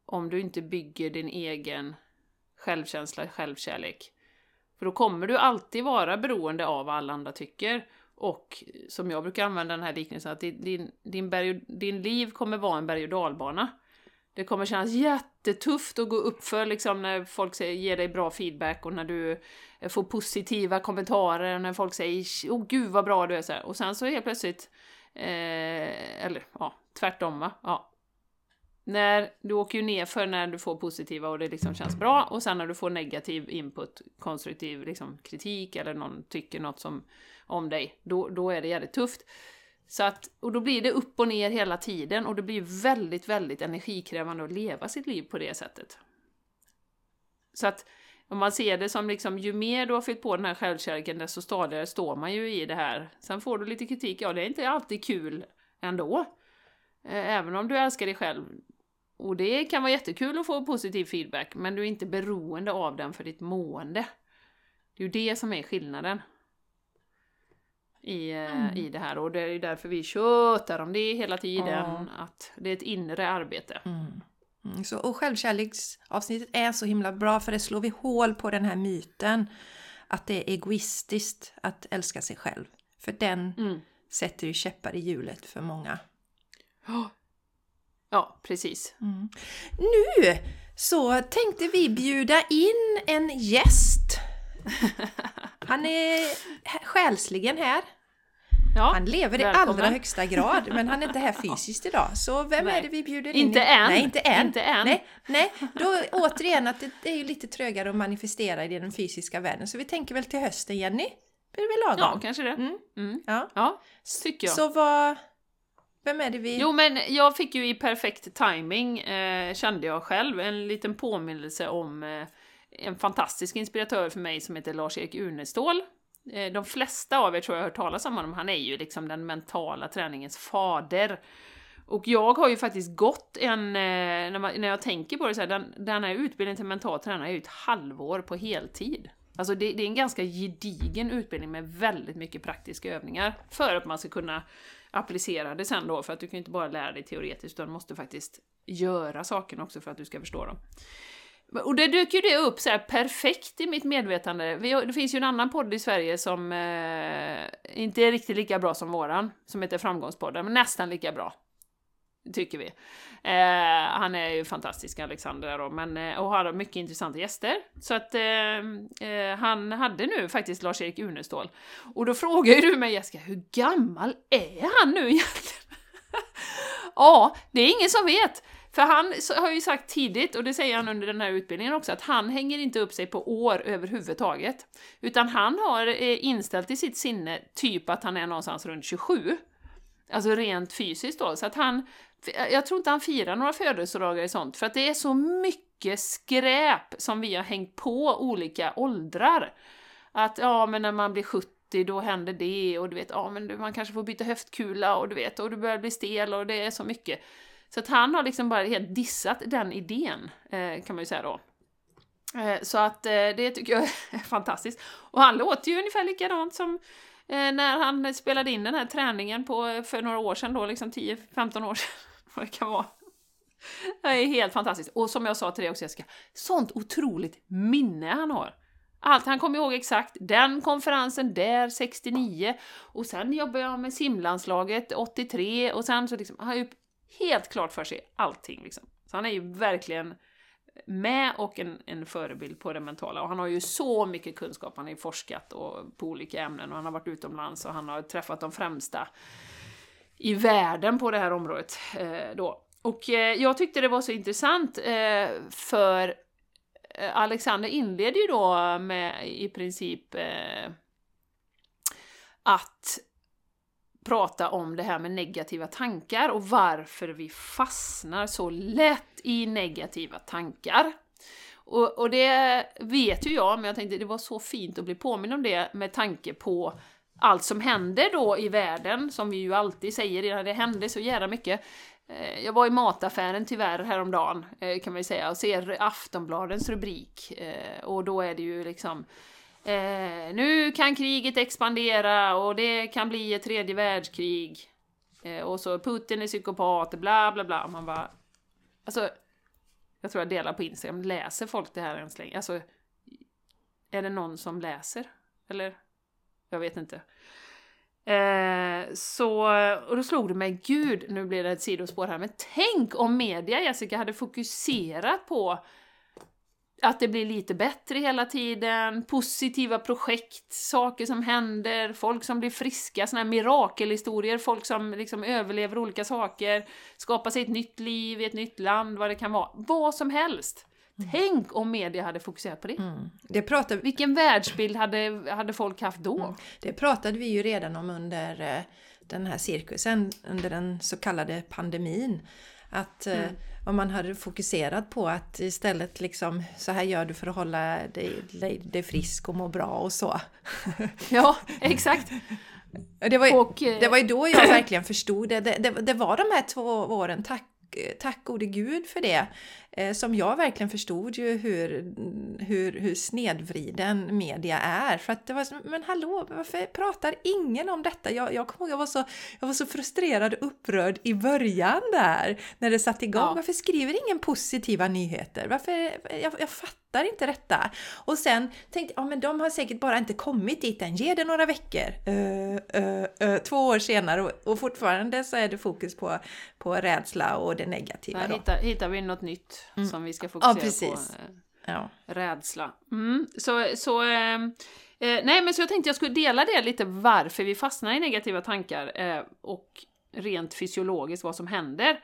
om du inte bygger din egen självkänsla, självkärlek. För då kommer du alltid vara beroende av vad alla andra tycker. Och som jag brukar använda den här liknelsen, att din, din, berg, din liv kommer vara en berg och dalbana. Det kommer kännas jättetufft att gå upp för liksom när folk säger, ger dig bra feedback och när du får positiva kommentarer och när folk säger åh oh, gud vad bra du är så här. Och sen så helt plötsligt, eh, eller ja, tvärtom va. Ja. När du åker ju ner för när du får positiva och det liksom känns bra och sen när du får negativ input, konstruktiv liksom, kritik eller någon tycker något som, om dig, då, då är det jävligt tufft. Så att, och då blir det upp och ner hela tiden och det blir väldigt, väldigt energikrävande att leva sitt liv på det sättet. Så att om man ser det som liksom, ju mer du har fyllt på den här självkärleken, desto stadigare står man ju i det här. Sen får du lite kritik, ja det är inte alltid kul ändå. Eh, även om du älskar dig själv. Och det kan vara jättekul att få positiv feedback, men du är inte beroende av den för ditt mående. Det är ju det som är skillnaden i, eh, Mm. i det här och det är ju därför vi tjötar om det hela tiden. Ja. Att det är ett inre arbete. Mm. Mm, så, och självkärleksavsnittet är så himla bra för det slår vi hål på den här myten att det är egoistiskt att älska sig själv. För den Mm. sätter ju käppar i hjulet för många. Ja, precis. Nu så tänkte vi bjuda in en gäst. Han är själsligen här. Ja, Han lever i välkommen. allra högsta grad, men han är inte här fysiskt idag. Så vem Nej. är det vi bjuder in? Inte i- än. Nej, inte än. Inte än. Nej, nej. Då återigen att det, är ju lite trögare att manifestera i den fysiska världen. Så vi tänker väl till hösten, Jenny? Blir det väl ja lagom? kanske det. Mm. Mm. Ja. Ja, tycker jag. Så vad... Vem är det vi... Jo, men jag fick ju i perfekt timing eh, kände jag själv, en liten påminnelse om eh, en fantastisk inspiratör för mig som heter Lars-Erik Unestål. Eh, de flesta av er tror jag har hört talas om honom, han är ju liksom den mentala träningens fader. Och jag har ju faktiskt gått en, eh, när, man, när jag tänker på det så här, den, den här utbildningen till mental tränare är ju ett halvår på heltid. Alltså det, det är en ganska gedigen utbildning med väldigt mycket praktiska övningar för att man ska kunna applicera det sen då, för att du kan ju inte bara lära dig teoretiskt, utan du måste faktiskt göra sakerna också för att du ska förstå dem. Och det dök ju det upp så här perfekt i mitt medvetande. Vi det finns ju en annan podd i Sverige som eh, inte är riktigt lika bra som våran, som heter Framgångspodden, men nästan lika bra. Tycker vi. Eh, han är ju fantastisk, Alexander, då, men, eh, och har mycket intressanta gäster. Så att eh, eh, han hade nu faktiskt Lars-Erik Unestål. Och då frågar ju du mig Jessica, hur gammal är han nu egentligen? ja, det är ingen som vet. För han har ju sagt tidigt, och det säger han under den här utbildningen också, att han hänger inte upp sig på år överhuvudtaget. Utan han har eh, inställt i sitt sinne typ att han är någonstans runt 27. Alltså rent fysiskt då. Så att han, eh, jag tror inte han firar några födelsedagar och sånt, för att det är så mycket skräp som vi har hängt på olika åldrar. Att ja, men när man blir 70 då händer det och du vet, ja men du- man kanske får byta höftkula och du vet, och du börjar bli stel och det är så mycket. Så att han har liksom bara helt dissat den idén, eh, kan man ju säga då. Eh, Så att eh, det tycker jag är fantastiskt. Och han låter ju ungefär likadant som eh, när han spelade in den här träningen på, för några år sedan då, liksom 10-15 år sedan, vad det kan vara. Det är helt fantastiskt. Och som jag sa till dig också Jessica, sånt otroligt minne han har. Allt, han kommer ihåg exakt den konferensen där 69 och sen jobbade jag med simlandslaget 83 och sen så liksom, han har ju helt klart för sig allting liksom. Så han är ju verkligen med och en, en förebild på det mentala. Och han har ju så mycket kunskap, han har ju forskat och, på olika ämnen och han har varit utomlands och han har träffat de främsta i världen på det här området. Eh, då. Och eh, jag tyckte det var så intressant eh, för eh, Alexander inleder ju då med i princip eh, att prata om det här med negativa tankar och varför vi fastnar så lätt i negativa tankar. Och, och det vet ju jag, men jag tänkte det var så fint att bli påminn om det med tanke på allt som händer då i världen, som vi ju alltid säger, det händer så jävla mycket. Eh, jag var i mataffären tyvärr häromdagen, eh, kan man ju säga, och ser Aftonbladens rubrik. Eh, och då är det ju liksom Eh, nu kan kriget expandera och det kan bli ett tredje världskrig. Eh, och så Putin är psykopat, bla bla bla. Man bara... Alltså, jag tror jag delar på Instagram. Läser folk det här ens längre? Alltså, är det någon som läser? Eller? Jag vet inte. Eh, så, och då slog det mig, gud, nu blir det ett sidospår här, men tänk om media, Jessica, hade fokuserat på att det blir lite bättre hela tiden, positiva projekt, saker som händer, folk som blir friska, såna här mirakelhistorier, folk som liksom överlever olika saker, skapar sig ett nytt liv i ett nytt land, vad det kan vara. Vad som helst! Tänk om media hade fokuserat på det. Mm. Det, pratade, Vilken världsbild hade, hade folk haft då? det pratade vi ju redan om under eh, den här cirkusen, under den så kallade pandemin. Att eh, om man hade fokuserat på att istället liksom så här gör du för att hålla dig, dig, dig frisk och må bra och så. Ja, exakt. Det var, ju, Och, eh, det var ju då jag verkligen förstod det. Det, det, det var de här två åren, tack, tack gode gud för det. Eh, som jag verkligen förstod ju hur, hur, hur snedvriden media är. För att det var men hallå, varför pratar ingen om detta? Jag, jag kommer ihåg, jag var, så, jag var så frustrerad och upprörd i början där, när det satte igång. Ja. Varför skriver ingen positiva nyheter? Varför, jag, jag fattar fattar inte detta. Och sen tänkte jag, ja men de har säkert bara inte kommit dit än, ge det några veckor. Uh, uh, uh, två år senare och, och, fortfarande så är det fokus på, på rädsla och det negativa. Där hittar, hittar vi något nytt mm. som vi ska fokusera ja, precis. på. Ja. Rädsla. Mm. Så, så eh, nej men så jag tänkte jag skulle dela det lite varför vi fastnar i negativa tankar eh, och rent fysiologiskt vad som händer.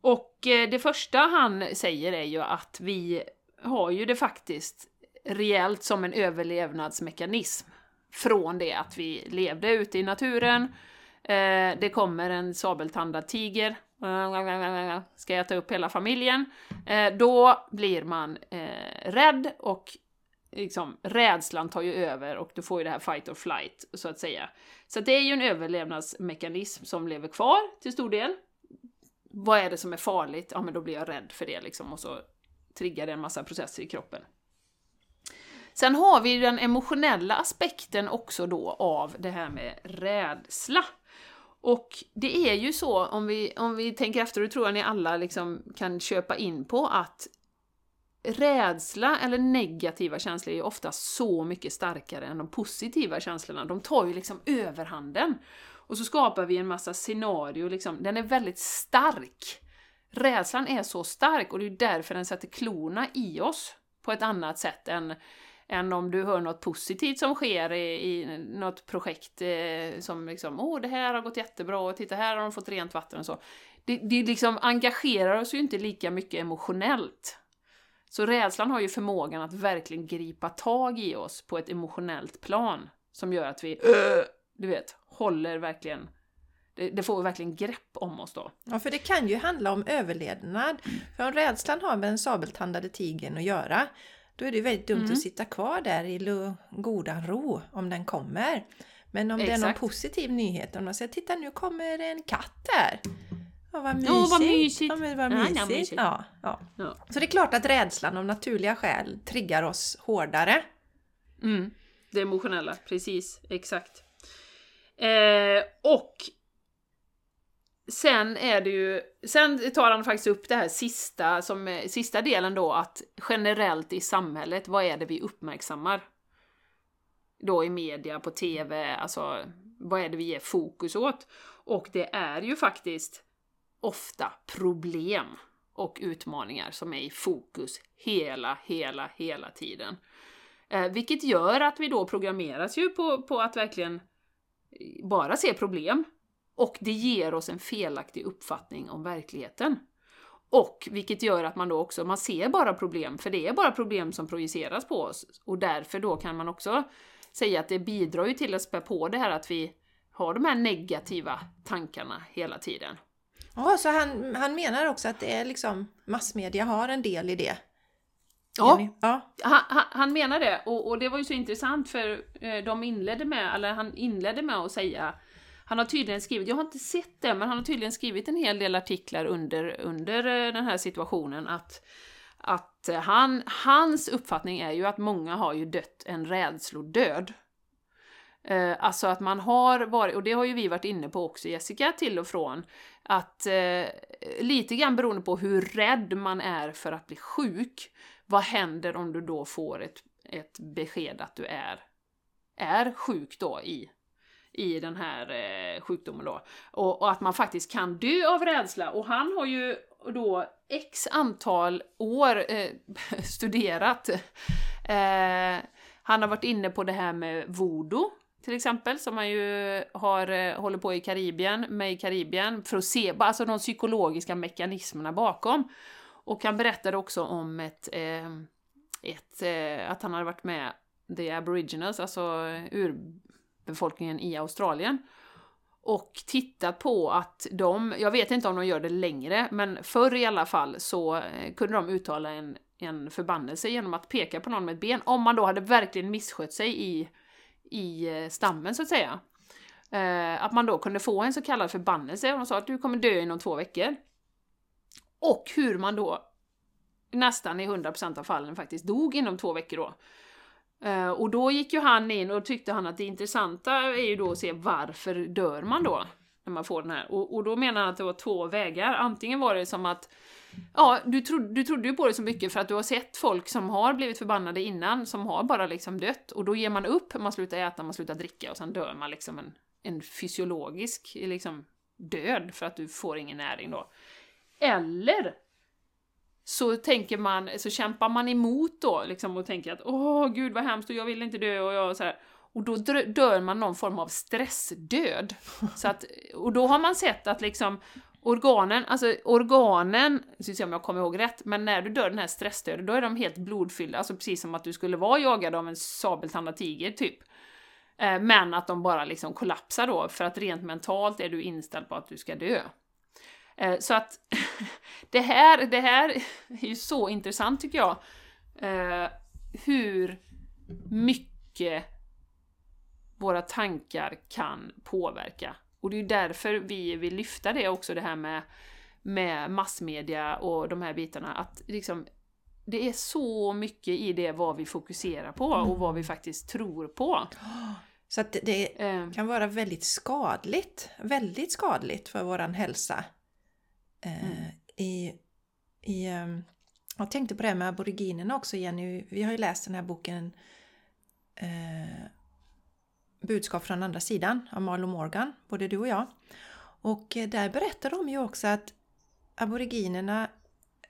Och eh, det första han säger är ju att vi har ju det faktiskt rejält som en överlevnadsmekanism. Från det att vi levde ute i naturen, eh, det kommer en sabeltandad tiger, ska äta upp hela familjen. Eh, då blir man eh, rädd och liksom, rädslan tar ju över och du får ju det här fight or flight, så att säga. Så det är ju en överlevnadsmekanism som lever kvar till stor del. Vad är det som är farligt? Ja, men då blir jag rädd för det liksom och så triggar det en massa processer i kroppen. Sen har vi den emotionella aspekten också då av det här med rädsla. Och det är ju så, om vi, om vi tänker efter, och det tror jag ni alla liksom kan köpa in på, att rädsla eller negativa känslor är ofta så mycket starkare än de positiva känslorna. De tar ju liksom överhanden. Och så skapar vi en massa scenario, liksom. den är väldigt stark. Rädslan är så stark och det är därför den sätter klorna i oss på ett annat sätt än, än om du hör något positivt som sker i, i något projekt eh, som liksom åh det här har gått jättebra och titta här har de fått rent vatten och så. Det, det liksom engagerar oss ju inte lika mycket emotionellt. Så rädslan har ju förmågan att verkligen gripa tag i oss på ett emotionellt plan som gör att vi, du vet, håller verkligen det, det får verkligen grepp om oss då. Ja, för det kan ju handla om överlevnad. För om rädslan har med den sabeltandade tigern att göra, då är det väldigt dumt mm. att sitta kvar där i goda ro om den kommer. Men om Exakt. det är någon positiv nyhet, om man säger titta nu kommer en katt där. Ja, vad mysigt! Oh, vad mysigt. Ja, men vad mysigt. Ja, mysigt. Ja, ja. ja, Så det är klart att rädslan av naturliga skäl triggar oss hårdare. Mm. Det emotionella, precis, exakt. Eh, och Sen är det ju, sen tar han faktiskt upp det här sista, som, sista delen då, att generellt i samhället, vad är det vi uppmärksammar? Då i media, på TV, alltså vad är det vi ger fokus åt? Och det är ju faktiskt ofta problem och utmaningar som är i fokus hela, hela, hela tiden. Eh, vilket gör att vi då programmeras ju på, på att verkligen bara se problem och det ger oss en felaktig uppfattning om verkligheten. Och vilket gör att man då också, man ser bara problem, för det är bara problem som projiceras på oss. Och därför då kan man också säga att det bidrar ju till att spä på det här att vi har de här negativa tankarna hela tiden. Ja, så han, han menar också att det är liksom massmedia har en del i det? Ja, ja. Han, han, menar det och, och, det var ju så intressant för eh, de inledde med, eller han inledde med att säga han har tydligen skrivit, jag har inte sett det, men han har tydligen skrivit en hel del artiklar under, under eh, den här situationen att att eh, han, hans uppfattning är ju att många har ju dött en rädslodöd. Eh, alltså att man har varit, och det har ju vi varit inne på också Jessica, till och från, att eh, lite grann beroende på hur rädd man är för att bli sjuk, vad händer om du då får ett, ett besked att du är, är sjuk då i i den här eh, sjukdomen då. Och, och, att man faktiskt kan dö av rädsla. Och han har ju då x antal år eh, studerat. Eh, han har varit inne på det här med voodoo till exempel, som han ju har, eh, håller på i Karibien, med i Karibien, för att se alltså de psykologiska mekanismerna bakom. Och han berättade också om ett, eh, ett eh, att han hade varit med The Aboriginals, alltså ur befolkningen i Australien. Och tittat på att de, jag vet inte om de gör det längre, men förr i alla fall så eh, kunde de uttala en, en förbannelse genom att peka på någon med ett ben, om man då hade verkligen misskött sig i, i eh, stammen så att säga. Eh, att man då kunde få en så kallad förbannelse, och de sa att du kommer dö inom två veckor. Och hur man då nästan i 100% av fallen faktiskt dog inom två veckor då. Eh, och då gick ju han in och tyckte han att det intressanta är ju då att se varför dör man då? När man får den här. Och, och då menar han att det var två vägar. Antingen var det som att Ja, du, trodde, du trodde ju på det så mycket för att du har sett folk som har blivit förbannade innan, som har bara liksom dött. Och då ger man upp, man slutar äta, man slutar dricka och sen dör man liksom en, en fysiologisk liksom, död för att du får ingen näring då. Eller så tänker man, så kämpar man emot då liksom och tänker att åh gud vad hemskt och jag vill inte dö och jag så här. Och då dör man någon form av stressdöd. Så att, och då har man sett att liksom organen, alltså organen, ska se om jag kommer ihåg rätt, men när du dör den här stressdöden, då är de helt blodfyllda, alltså precis som att du skulle vara jagad av en sabeltandad tiger typ. Eh, men att de bara liksom kollapsar då, för att rent mentalt är du inställd på att du ska dö. Eh, så att det här, det här är ju så intressant tycker jag. Eh, hur mycket våra tankar kan påverka. Och det är ju därför vi vill lyfta det också, det här med, med massmedia och de här bitarna. Att liksom, det är så mycket i det vad vi fokuserar på och vad vi faktiskt tror på. Så att det eh. kan vara väldigt skadligt, väldigt skadligt för våran hälsa. Mm. Eh, I, i, ehm, jag tänkte på det med aboriginerna också Jenny, vi har ju läst den här boken eh, Budskap från andra sidan av Marlo Morgan, både du och jag. Och eh, där berättar de ju också att aboriginerna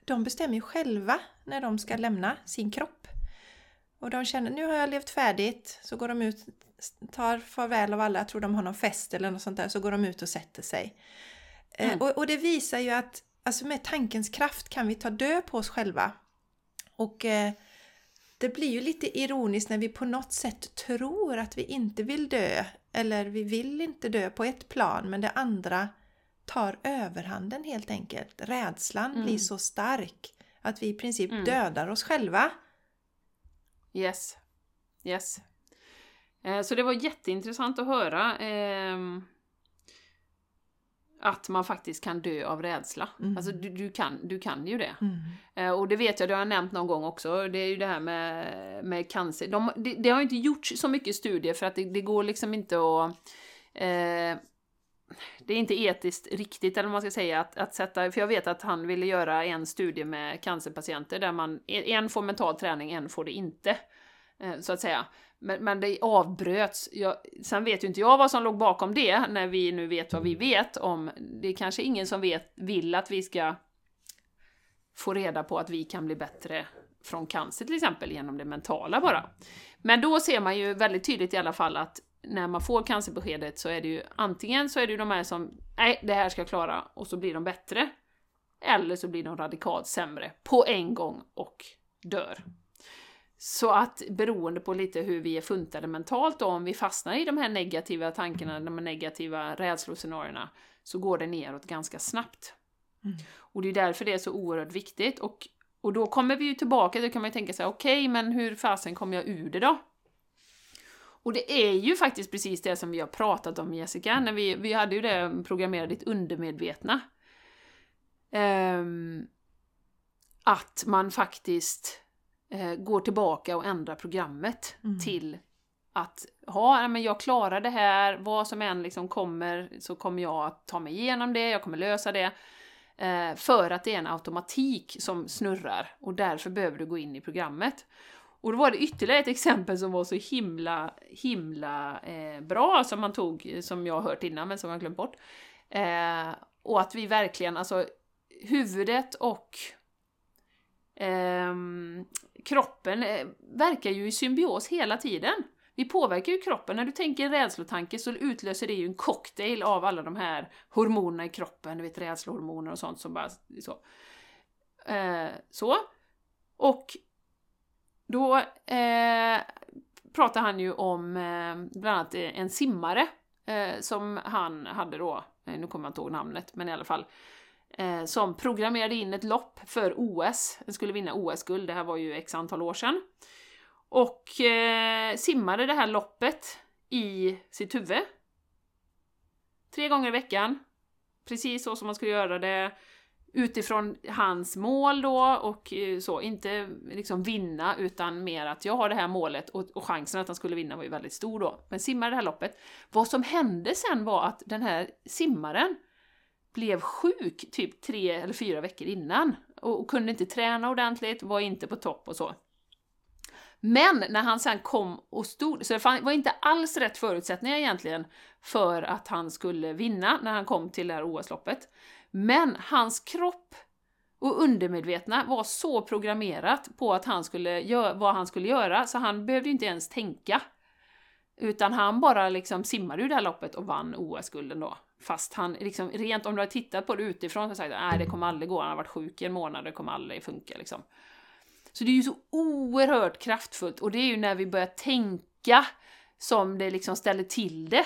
de bestämmer ju själva när de ska lämna sin kropp. Och de känner nu har jag levt färdigt, så går de ut, tar farväl av alla, jag tror de har någon fest eller något sånt där, så går de ut och sätter sig. Eh, mm. Och, och, det visar ju att alltså med tankens kraft kan vi ta död på oss själva. Och eh, det blir ju lite ironiskt när vi på något sätt tror att vi inte vill dö eller vi vill inte dö på ett plan men det andra tar överhanden helt enkelt. Rädslan mm. blir så stark att vi i princip mm. dödar oss själva. Yes. Yes. Eh, så det var jätteintressant att höra. Eh, att man faktiskt kan dö av rädsla. Mm. Alltså du, du, kan, du kan ju det. Mm. Eh, och det vet jag, det har jag nämnt någon gång också, det är ju det här med, med cancer. De, det, det har inte gjorts så mycket studier för att det, det går liksom inte att... Eh, det är inte etiskt riktigt, eller vad man ska säga, att, att sätta... För jag vet att han ville göra en studie med cancerpatienter där man... En får mental träning, en får det inte. Eh, så att säga. Men, men det avbröts. Jag, sen vet ju inte jag vad som låg bakom det, när vi nu vet vad vi vet om... Det är kanske ingen som vet, vill att vi ska få reda på att vi kan bli bättre från cancer till exempel, genom det mentala bara. Men då ser man ju väldigt tydligt i alla fall att när man får cancerbeskedet så är det ju antingen så är det ju de här som nej, det här ska jag klara och så blir de bättre. Eller så blir de radikalt sämre på en gång och dör. Så att beroende på lite hur vi är funtade mentalt då, om vi fastnar i de här negativa tankarna, de här negativa rädsloscenarierna, så går det neråt ganska snabbt. Mm. Och det är därför det är så oerhört viktigt. Och, och då kommer vi ju tillbaka, då kan man ju tänka sig, okej, okay, men hur fasen kommer jag ur det då? Och det är ju faktiskt precis det som vi har pratat om Jessica, när vi, vi hade ju det programmera ditt undermedvetna. Um, att man faktiskt eh, går tillbaka och ändrar programmet mm. till att ha, men jag klarar det här, vad som än liksom kommer så kommer jag att ta mig igenom det, jag kommer lösa det. Eh, för att det är en automatik som snurrar och därför behöver du gå in i programmet. Och då var det ytterligare ett exempel som var så himla, himla eh, bra som man tog, som jag har hört innan men som jag glömt bort. Eh, och att vi verkligen, alltså huvudet och Ehm, eh, kroppen verkar ju i symbios hela tiden. Vi påverkar ju kroppen. När du tänker en rädslotanke så utlöser det ju en cocktail av alla de här hormonerna i kroppen, du vet rädslohormoner och sånt som bara så. Eh, så. Och då eh, pratar han ju om eh, bland annat eh, en simmare eh, som han hade då, eh, nu kommer jag inte ihåg namnet, men i alla fall, eh, som programmerade in ett lopp för OS. Den skulle vinna OS-guld, det här var ju x antal år sedan. Och eh, simmade det här loppet i sitt huvud. Tre gånger i veckan. Precis så som man skulle göra det. utifrån hans mål då och eh, så, inte liksom vinna utan mer att jag har det här målet och, och chansen att han skulle vinna var ju väldigt stor då. Men simmade det här loppet. Vad som hände sen var att den här simmaren blev sjuk typ tre eller fyra veckor innan och, och kunde inte träna ordentligt, var inte på topp och så. Men när han sen kom och stod, så det var inte alls rätt förutsättningar egentligen för att han skulle vinna när han kom till det här OS-loppet. Men hans kropp och undermedvetna var så programmerat på att han skulle göra vad han skulle göra, så han behövde inte ens tänka. Utan han bara liksom simmade ur det här loppet och vann OS-gulden då. Fast han liksom, rent om du har tittat på det utifrån så sagt nej det kommer aldrig gå, han har varit sjuk i en månad, det kommer aldrig funka liksom. Så det är ju så oerhört kraftfullt och det är ju när vi börjar tänka som det liksom ställer till det.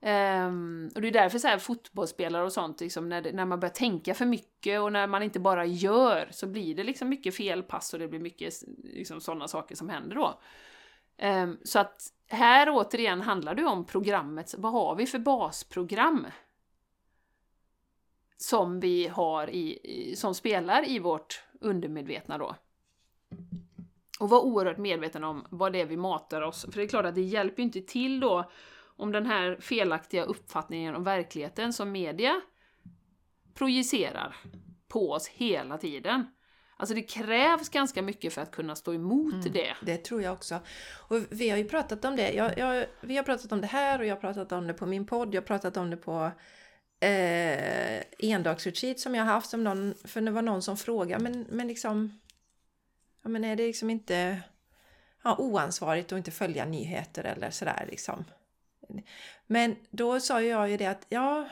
Um, och det är därför så här fotbollsspelare och sånt, liksom, när, det, när man börjar tänka för mycket och när man inte bara gör så blir det liksom mycket felpass och det blir mycket liksom, sådana saker som händer då. Um, så att här återigen handlar det om programmet, vad har vi för basprogram? Som vi har i, som spelar i vårt undermedvetna då. Och vara oerhört medveten om vad det är vi matar oss, för det är klart att det hjälper ju inte till då om den här felaktiga uppfattningen om verkligheten som media projicerar på oss hela tiden. Alltså det krävs ganska mycket för att kunna stå emot mm, det. Det tror jag också. Och vi har ju pratat om det. Jag, jag, vi har pratat om det här och jag har pratat om det på min podd. Jag har pratat om det på eh, endagsretreat som jag har haft. Som någon, för det var någon som frågade, men, men liksom... Ja, men är det liksom inte ja, oansvarigt att inte följa nyheter eller sådär liksom? Men då sa jag ju det att ja,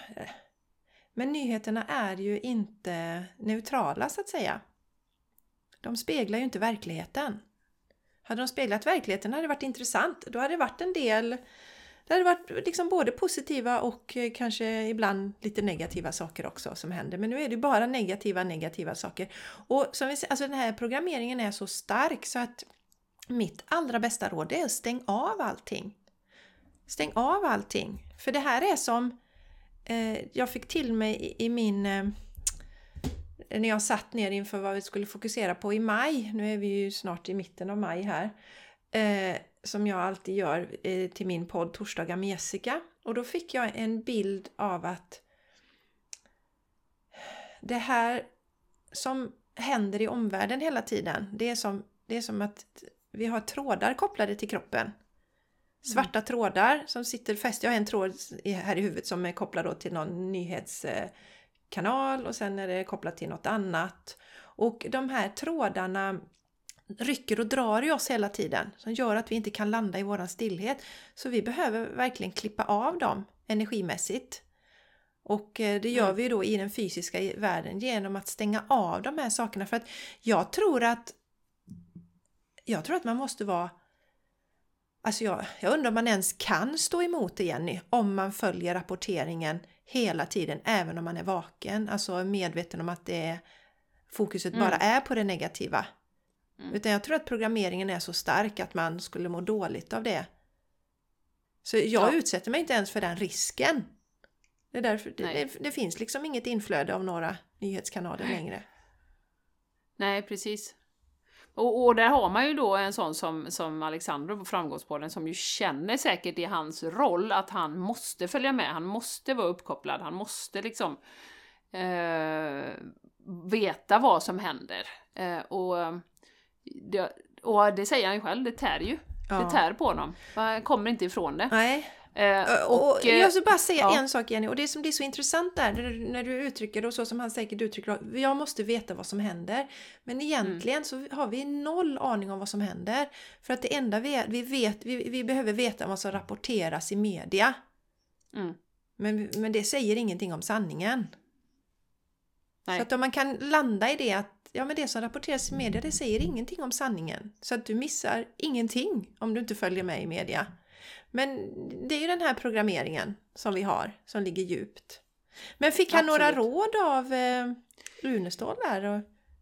men nyheterna är ju inte neutrala så att säga. De speglar ju inte verkligheten. Hade de speglat verkligheten hade det varit intressant. Då hade det varit en del det hade varit liksom både positiva och eh, kanske ibland lite negativa saker också som händer. Men nu är det bara negativa, negativa saker. Och som vi ser, alltså den här programmeringen är så stark så att mitt allra bästa råd är att stäng av allting. Stäng av allting. För det här är som eh, jag fick till mig i, i min... Eh, när jag satt ner inför vad vi skulle fokusera på i maj. Nu är vi ju snart i mitten av maj här. Eh, som jag alltid gör eh, till min podd Torsdagar med Jessica. Och då fick jag en bild av att det här som händer i omvärlden hela tiden, det är som, det är som att vi har trådar kopplade till kroppen. Svarta mm. trådar som sitter fäst. Jag har en tråd här i huvudet som är kopplad till någon nyhetskanal och sen är det kopplat till något annat. Och de här trådarna rycker och drar i oss hela tiden som gör att vi inte kan landa i våran stillhet. Så vi behöver verkligen klippa av dem energimässigt. Och eh, det gör mm. vi då i den fysiska världen genom att stänga av de här sakerna. För att jag tror att jag tror att man måste vara Alltså jag, jag undrar om man ens kan stå emot det Jenny, om man följer rapporteringen hela tiden, även om man är vaken, alltså medveten om att det är, fokuset mm. bara är på det negativa. Mm. Utan jag tror att programmeringen är så stark att man skulle må dåligt av det. Så jag ja. utsätter mig inte ens för den risken. Det, är därför, det, det, det, finns liksom inget inflöde av några nyhetskanaler längre. Nej, precis. Och, och, där har man ju då en sån som, som Alexander på Framgångspodden som ju känner säkert i hans roll att han måste följa med, han måste vara uppkopplad, han måste liksom eh, veta vad som händer. Eh, och, det, och det säger han ju själv, det tär ju. Ja. Det tär på honom. Man kommer inte ifrån det. Nej. Eh, och, och, jag vill bara säga ja. en sak Jenny, och det som är så intressant där, när du uttrycker det och så som han säkert uttrycker det, jag måste veta vad som händer. Men egentligen mm. så har vi noll aning om vad som händer. För att det enda vi, vi vet, vi, vi behöver veta vad som rapporteras i media. Mm. Men, men det säger ingenting om sanningen. Nej. Så att om man kan landa i det att ja, men det som rapporteras i media det säger ingenting om sanningen. Så att du missar ingenting om du inte följer med i media. Men det är ju den här programmeringen som vi har, som ligger djupt. Men fick han Absolut. några råd av eh, Runestål där? Och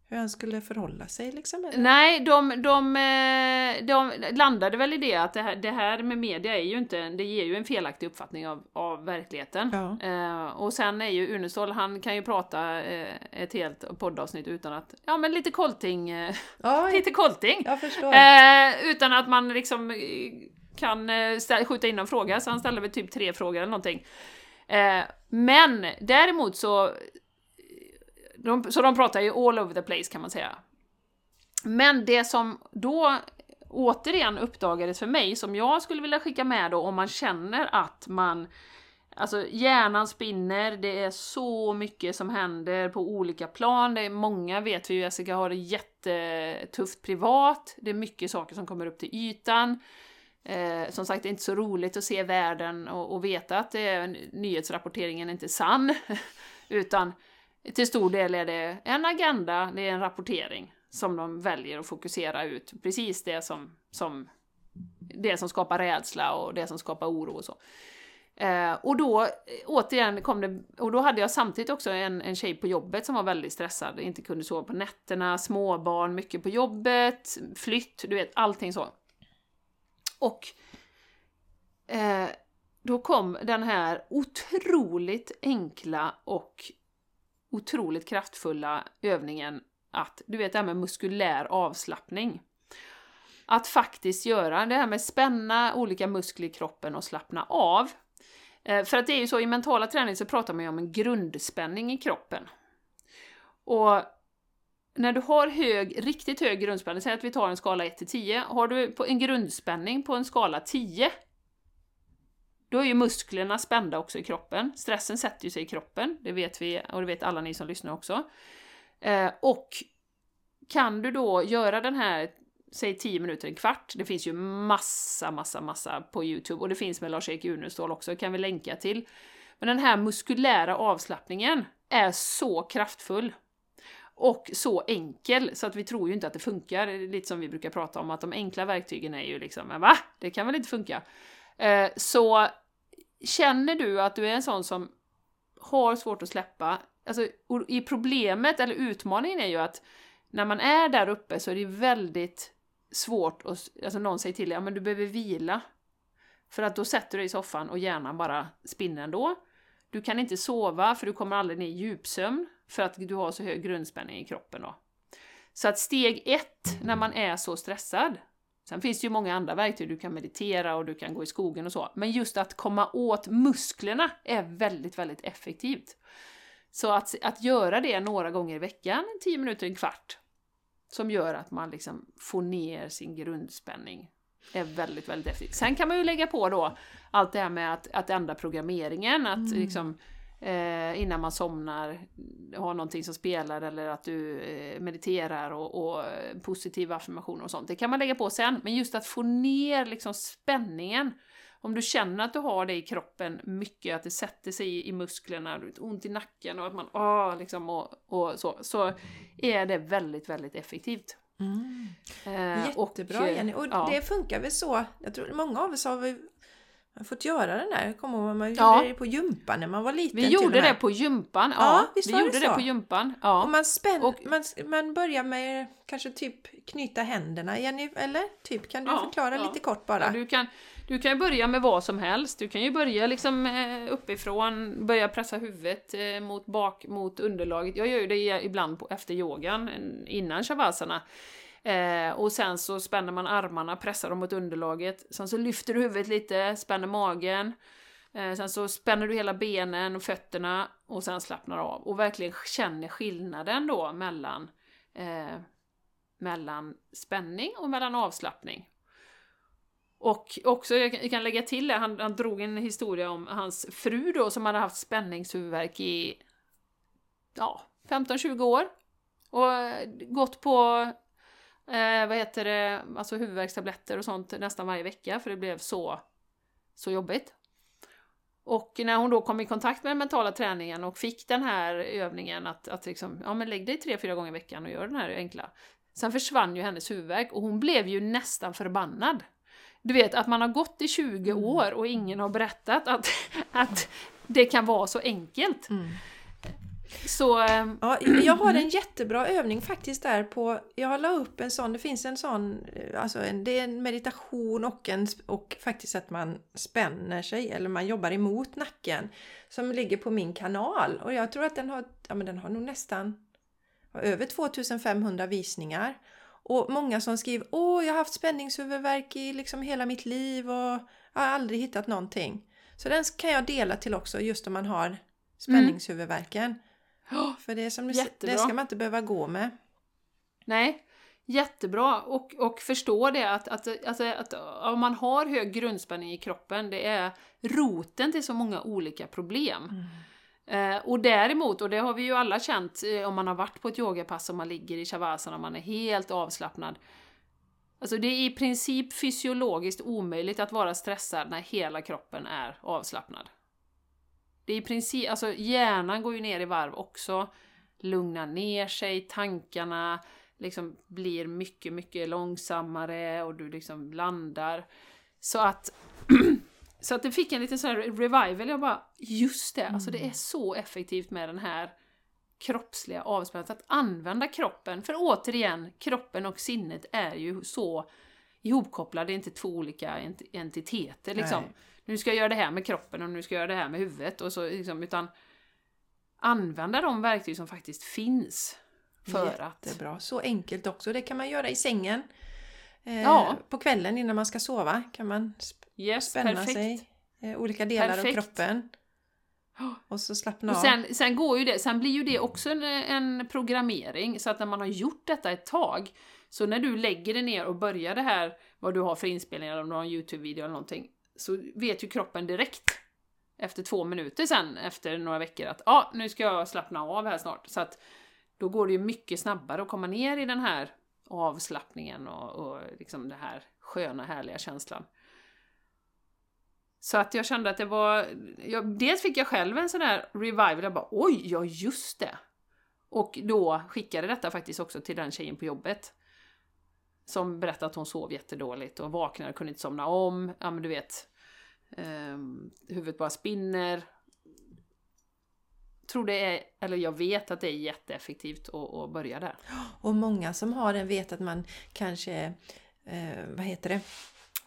hur han skulle förhålla sig liksom? Eller? Nej, de, de, eh, de landade väl i det att det här, det här med media är ju inte, det ger ju en felaktig uppfattning av, av verkligheten. Ja. Eh, och sen är ju Unestål, han kan ju prata eh, ett helt poddavsnitt utan att, ja men lite kolting, eh, lite kolting. Eh, utan att man liksom eh, kan eh, skjuta in en fråga, så han ställde väl typ tre frågor eller någonting. Eh, men däremot så... De, så de pratar ju all over the place kan man säga. Men det som då återigen uppdagades för mig, som jag skulle vilja skicka med då om man känner att man Alltså hjärnan spinner, det är så mycket som händer på olika plan. Det är många vet vi ju, Jessica har det jättetufft privat. Det är mycket saker som kommer upp till ytan. Eh, som sagt, det är inte så roligt att se världen och, och veta att eh, det är, nyhetsrapporteringen är inte sann. Utan till stor del är det en agenda, det är en rapportering som de väljer att fokusera ut. Precis det som, som, det som skapar rädsla och det som skapar oro och så. Eh, och då, eh, återigen, kom det, och då hade jag samtidigt också en, en tjej på jobbet som var väldigt stressad, inte kunde sova på nätterna, småbarn, mycket på jobbet, flytt, du vet, allting så. Och eh, då kom den här otroligt enkla och otroligt kraftfulla övningen att, du vet det här med muskulär avslappning. Att faktiskt göra det här med spänna olika muskler i kroppen och slappna av. Eh, För att det är ju så, i mentala träning så pratar man ju om en grundspänning i kroppen. Och när du har hög, riktigt hög grundspänning, säg att vi tar en skala 1 till 10, har du en grundspänning på en skala 10, då är ju musklerna spända också i kroppen. Stressen sätter ju sig i kroppen, det vet vi och det vet alla ni som lyssnar också. Eh, och kan du då göra den här, säg 10 minuter, en kvart, det finns ju massa, massa, massa på Youtube och det finns med Lars-Erik Unestål också, kan vi länka till. Men den här muskulära avslappningen är så kraftfull och så enkel så att vi tror ju inte att det funkar, lite som vi brukar prata om att de enkla verktygen är ju liksom, men va? Det kan väl inte funka? Eh, så känner du att du är en sån som har svårt att släppa, alltså i problemet eller utmaningen är ju att när man är där uppe så är det väldigt svårt att, alltså någon säger till dig, ja men du behöver vila. För att då sätter du dig i soffan och hjärnan bara spinner ändå. Du kan inte sova för du kommer aldrig ner i djupsömn för att du har så hög grundspänning i kroppen då. Så att steg ett när man är så stressad, sen finns det ju många andra verktyg, du kan meditera och du kan gå i skogen och så, men just att komma åt musklerna är väldigt, väldigt effektivt. Så att, att göra det några gånger i veckan, 10 minuter, en kvart, som gör att man liksom får ner sin grundspänning, är väldigt, väldigt effektivt. Sen kan man ju lägga på då allt det här med att, att ändra programmeringen, att liksom eh, innan man somnar ha någonting som spelar eller att du eh, mediterar och, och eh, positiva affirmationer och sånt. Det kan man lägga på sen, men just att få ner liksom spänningen. Om du känner att du har det i kroppen mycket, att det sätter sig i, musklerna, du har ont i nacken och att man åh, liksom och, och så, så är det väldigt, väldigt effektivt. Mm. Eh, Jättebra och, Jenny. Och ja. det funkar väl så. Jag tror många av oss har väl fått göra den där. Jag kommer ihåg man Ja. gjorde det på gympan när man var liten. Vi gjorde det på gympan, ja. Ja, visst vi var det gjorde det så? på gympan. Ja. Och man, spänn, Och- man, man börjar med kanske typ knyta händerna, Jenny, eller? Typ, kan du Ja, förklara lite kort bara? Du, kan, du kan börja med vad som helst. Du kan ju börja liksom eh, uppifrån, börja pressa huvudet eh, mot, bak, mot underlaget. Jag gör ju det ibland på, efter yogan, innan shavasana. Eh, och sen så spänner man armarna, pressar dem mot underlaget. Sen så lyfter du huvudet lite, spänner magen. Eh, sen så spänner du hela benen och fötterna och sen slappnar av. Och verkligen känner skillnaden då mellan, eh, mellan spänning och mellan avslappning. Och också, jag kan- lägga till det, han, han drog en historia om hans fru då som hade haft spänningshuvudvärk i ja, 15-20 år. Och gått på, eh, vad heter det, alltså huvudvärkstabletter och sånt nästan varje vecka för det blev så, så jobbigt. Och när hon då kom i kontakt med den mentala träningen och fick den här övningen att, att liksom, ja men lägg dig tre, fyra gånger i veckan och gör den här enkla. Sen försvann ju hennes huvudvärk och hon blev ju nästan förbannad. Du vet att man har gått i 20 år och ingen har berättat att, att det kan vara så enkelt. Mm. Så... eh, Ja, jag har en jättebra övning faktiskt där på, jag la upp en sån, det finns en sån, eh, alltså en, det är en meditation och, en, och faktiskt att man spänner sig eller man jobbar emot nacken som ligger på min kanal och jag tror att den har, ja men den har nog nästan över 2500 visningar. Och många som skriver Åh, jag har haft spänningshuvudvärk i liksom hela mitt liv och jag har aldrig hittat någonting. Så den kan jag dela till också just om man har spänningshuvudvärken. För det, är som du, Jättebra. det ska man inte behöva gå med. Nej, jättebra. Och, och förstå det att, att, alltså, att om man har hög grundspänning i kroppen, det är roten till så många olika problem. Eh, och däremot, och det har vi ju alla känt eh, om man har varit på ett yogapass och man ligger i shavasana och man är helt avslappnad. Alltså det är i princip fysiologiskt omöjligt att vara stressad när hela kroppen är avslappnad. Det är i princip, alltså hjärnan går ju ner i varv också, lugnar ner sig, tankarna liksom blir mycket, mycket långsammare och du liksom landar. Så att, så att det fick en liten sån här revival, jag bara, just det, alltså det är så effektivt med den här kroppsliga avspänningen, att använda kroppen, för återigen, kroppen och sinnet är ju så ihopkopplade, inte två olika ent- entiteter liksom. Nej. Nu ska jag göra det här med kroppen och nu ska jag göra det här med huvudet och så liksom, utan använda de verktyg som faktiskt finns för att... Jättebra. Så enkelt också. Det kan man göra i sängen. Eh, Ja. På kvällen innan man ska sova kan man sp- Yes, spänna perfekt. sig. Eh, olika delar Perfekt. av kroppen. Och så slappna Och av. sen, sen, går ju det, sen blir ju det också en, en programmering, så att när man har gjort detta ett tag, så när du lägger dig ner och börjar det här, vad du har för inspelningar, om du har en YouTube-video eller någonting, så vet ju kroppen direkt efter två minuter sen, efter några veckor, att ja, ah, nu ska jag slappna av här snart. Så att då går det ju mycket snabbare att komma ner i den här avslappningen och, och liksom den här sköna, härliga känslan. Så att jag kände att det var... Jag, dels fick jag själv en sån här revival, jag bara oj, ja just det! Och då skickade detta faktiskt också till den tjejen på jobbet. Som berättade att hon sov jättedåligt och vaknade och kunde inte somna om. Ja men du vet, Eh, huvudet bara spinner. Tror det är, eller jag vet att det är jätteeffektivt att, att börja där. Och många som har den vet att man kanske, eh, vad heter det,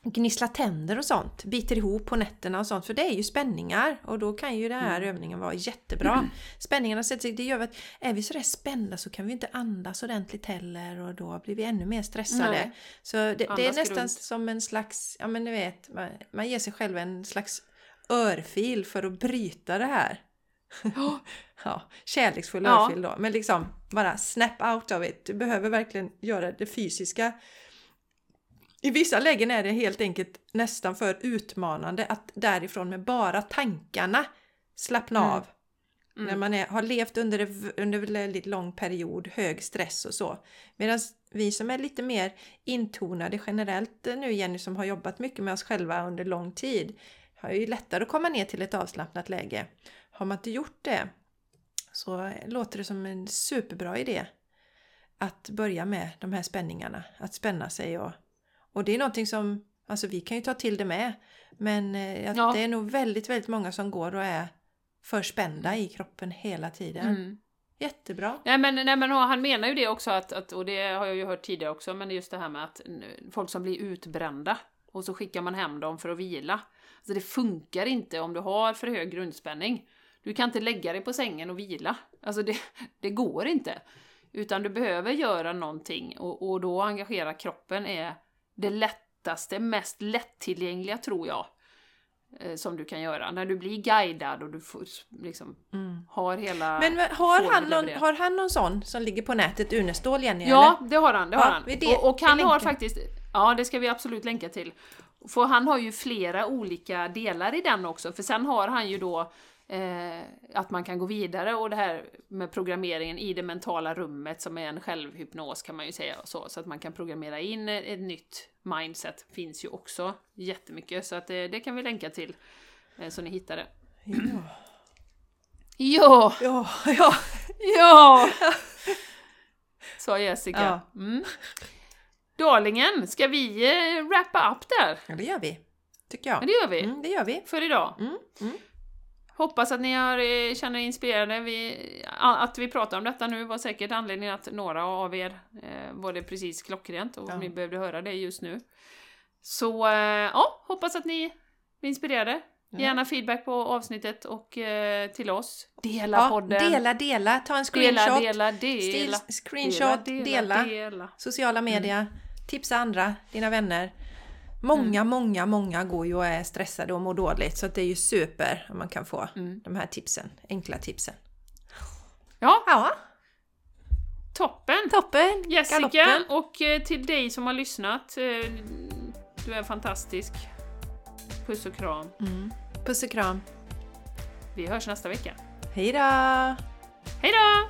gnisslar tänder och sånt, biter ihop på nätterna och sånt, för det är ju spänningar och då kan ju den här övningen vara jättebra. Spänningarna sätter sig, det gör att är vi sådär spända så kan vi inte andas ordentligt heller och då blir vi ännu mer stressade. Nej. Så det, det är nästan grunt. som en slags, ja men du vet, man, man ger sig själv en slags örfil för att bryta det här. Ja, kärleksfull Ja. örfil då. Men liksom bara snap out of it. Du behöver verkligen göra det fysiska. I vissa lägen är det helt enkelt nästan för utmanande att därifrån med bara tankarna slappna Mm. av. När man är, har levt under, under en väldigt lång period, hög stress och så. Medan vi som är lite mer intonade generellt nu Jenny som har jobbat mycket med oss själva under lång tid har ju lättare att komma ner till ett avslappnat läge. Har man inte gjort det så låter det som en superbra idé att börja med de här spänningarna, att spänna sig och, och det är någonting som, alltså vi kan ju ta till det med, men eh, Ja. det är nog väldigt, väldigt många som går och är för spända i kroppen hela tiden. Mm. Jättebra! Nej men, nej men han menar ju det också, att, att, och det har jag ju hört tidigare också, men just det här med att folk som blir utbrända och så skickar man hem dem för att vila. Alltså det funkar inte om du har för hög grundspänning. Du kan inte lägga dig på sängen och vila. Alltså det, det går inte. Utan du behöver göra någonting och, och då engagera kroppen är det lättaste, mest lättillgängliga tror jag. eh, Som du kan göra. När du blir guidad och du får, liksom, har hela... Men har han, någon, har han någon sån som ligger på nätet, Unestål Jenny? Ja, eller? det har han. Det har Ja, han. det- och, och han har faktiskt... Ja, det ska vi absolut länka till. För han har ju flera olika delar i den också, för sen har han ju då eh, att man kan gå vidare och det här med programmeringen i det mentala rummet som är en självhypnos kan man ju säga så, så att man kan programmera in ett, nytt mindset finns ju också jättemycket, så att det, det kan vi länka till eh, så ni hittar det. Ja. Ja, Ja, ja. ja! Sa Jessica. Ja. Mm. Darlingen, ska vi eh, wrappa upp där? ja, det gör vi. Tycker Ja, jag. det gör vi. Mm, det gör vi. För idag. Mm, mm. Hoppas att ni har, eh, känner er inspirerade. Vi, att vi pratar om detta nu var säkert anledningen att några av er eh, var det precis klockrent och Ja. ni behövde höra det just nu. Så eh, ja, hoppas att ni är inspirerade. Gärna feedback på avsnittet och eh, till oss. Dela Ja, podden. dela, dela, ta en dela, screenshot. dela, Stil, dela. screenshot, dela, dela. sociala medier, tipsa andra, dina vänner. Många, många, många går ju och är stressade och mår dåligt så att det är ju super om man kan få Mm. de här tipsen, enkla tipsen. Ja, Ja, toppen! toppen! Jessica, Galoppen. och eh, till dig som har lyssnat. eh, Du är fantastisk. Puss och kram. Mm. Puss och kram. Vi hörs nästa vecka. Hej då! Hej då!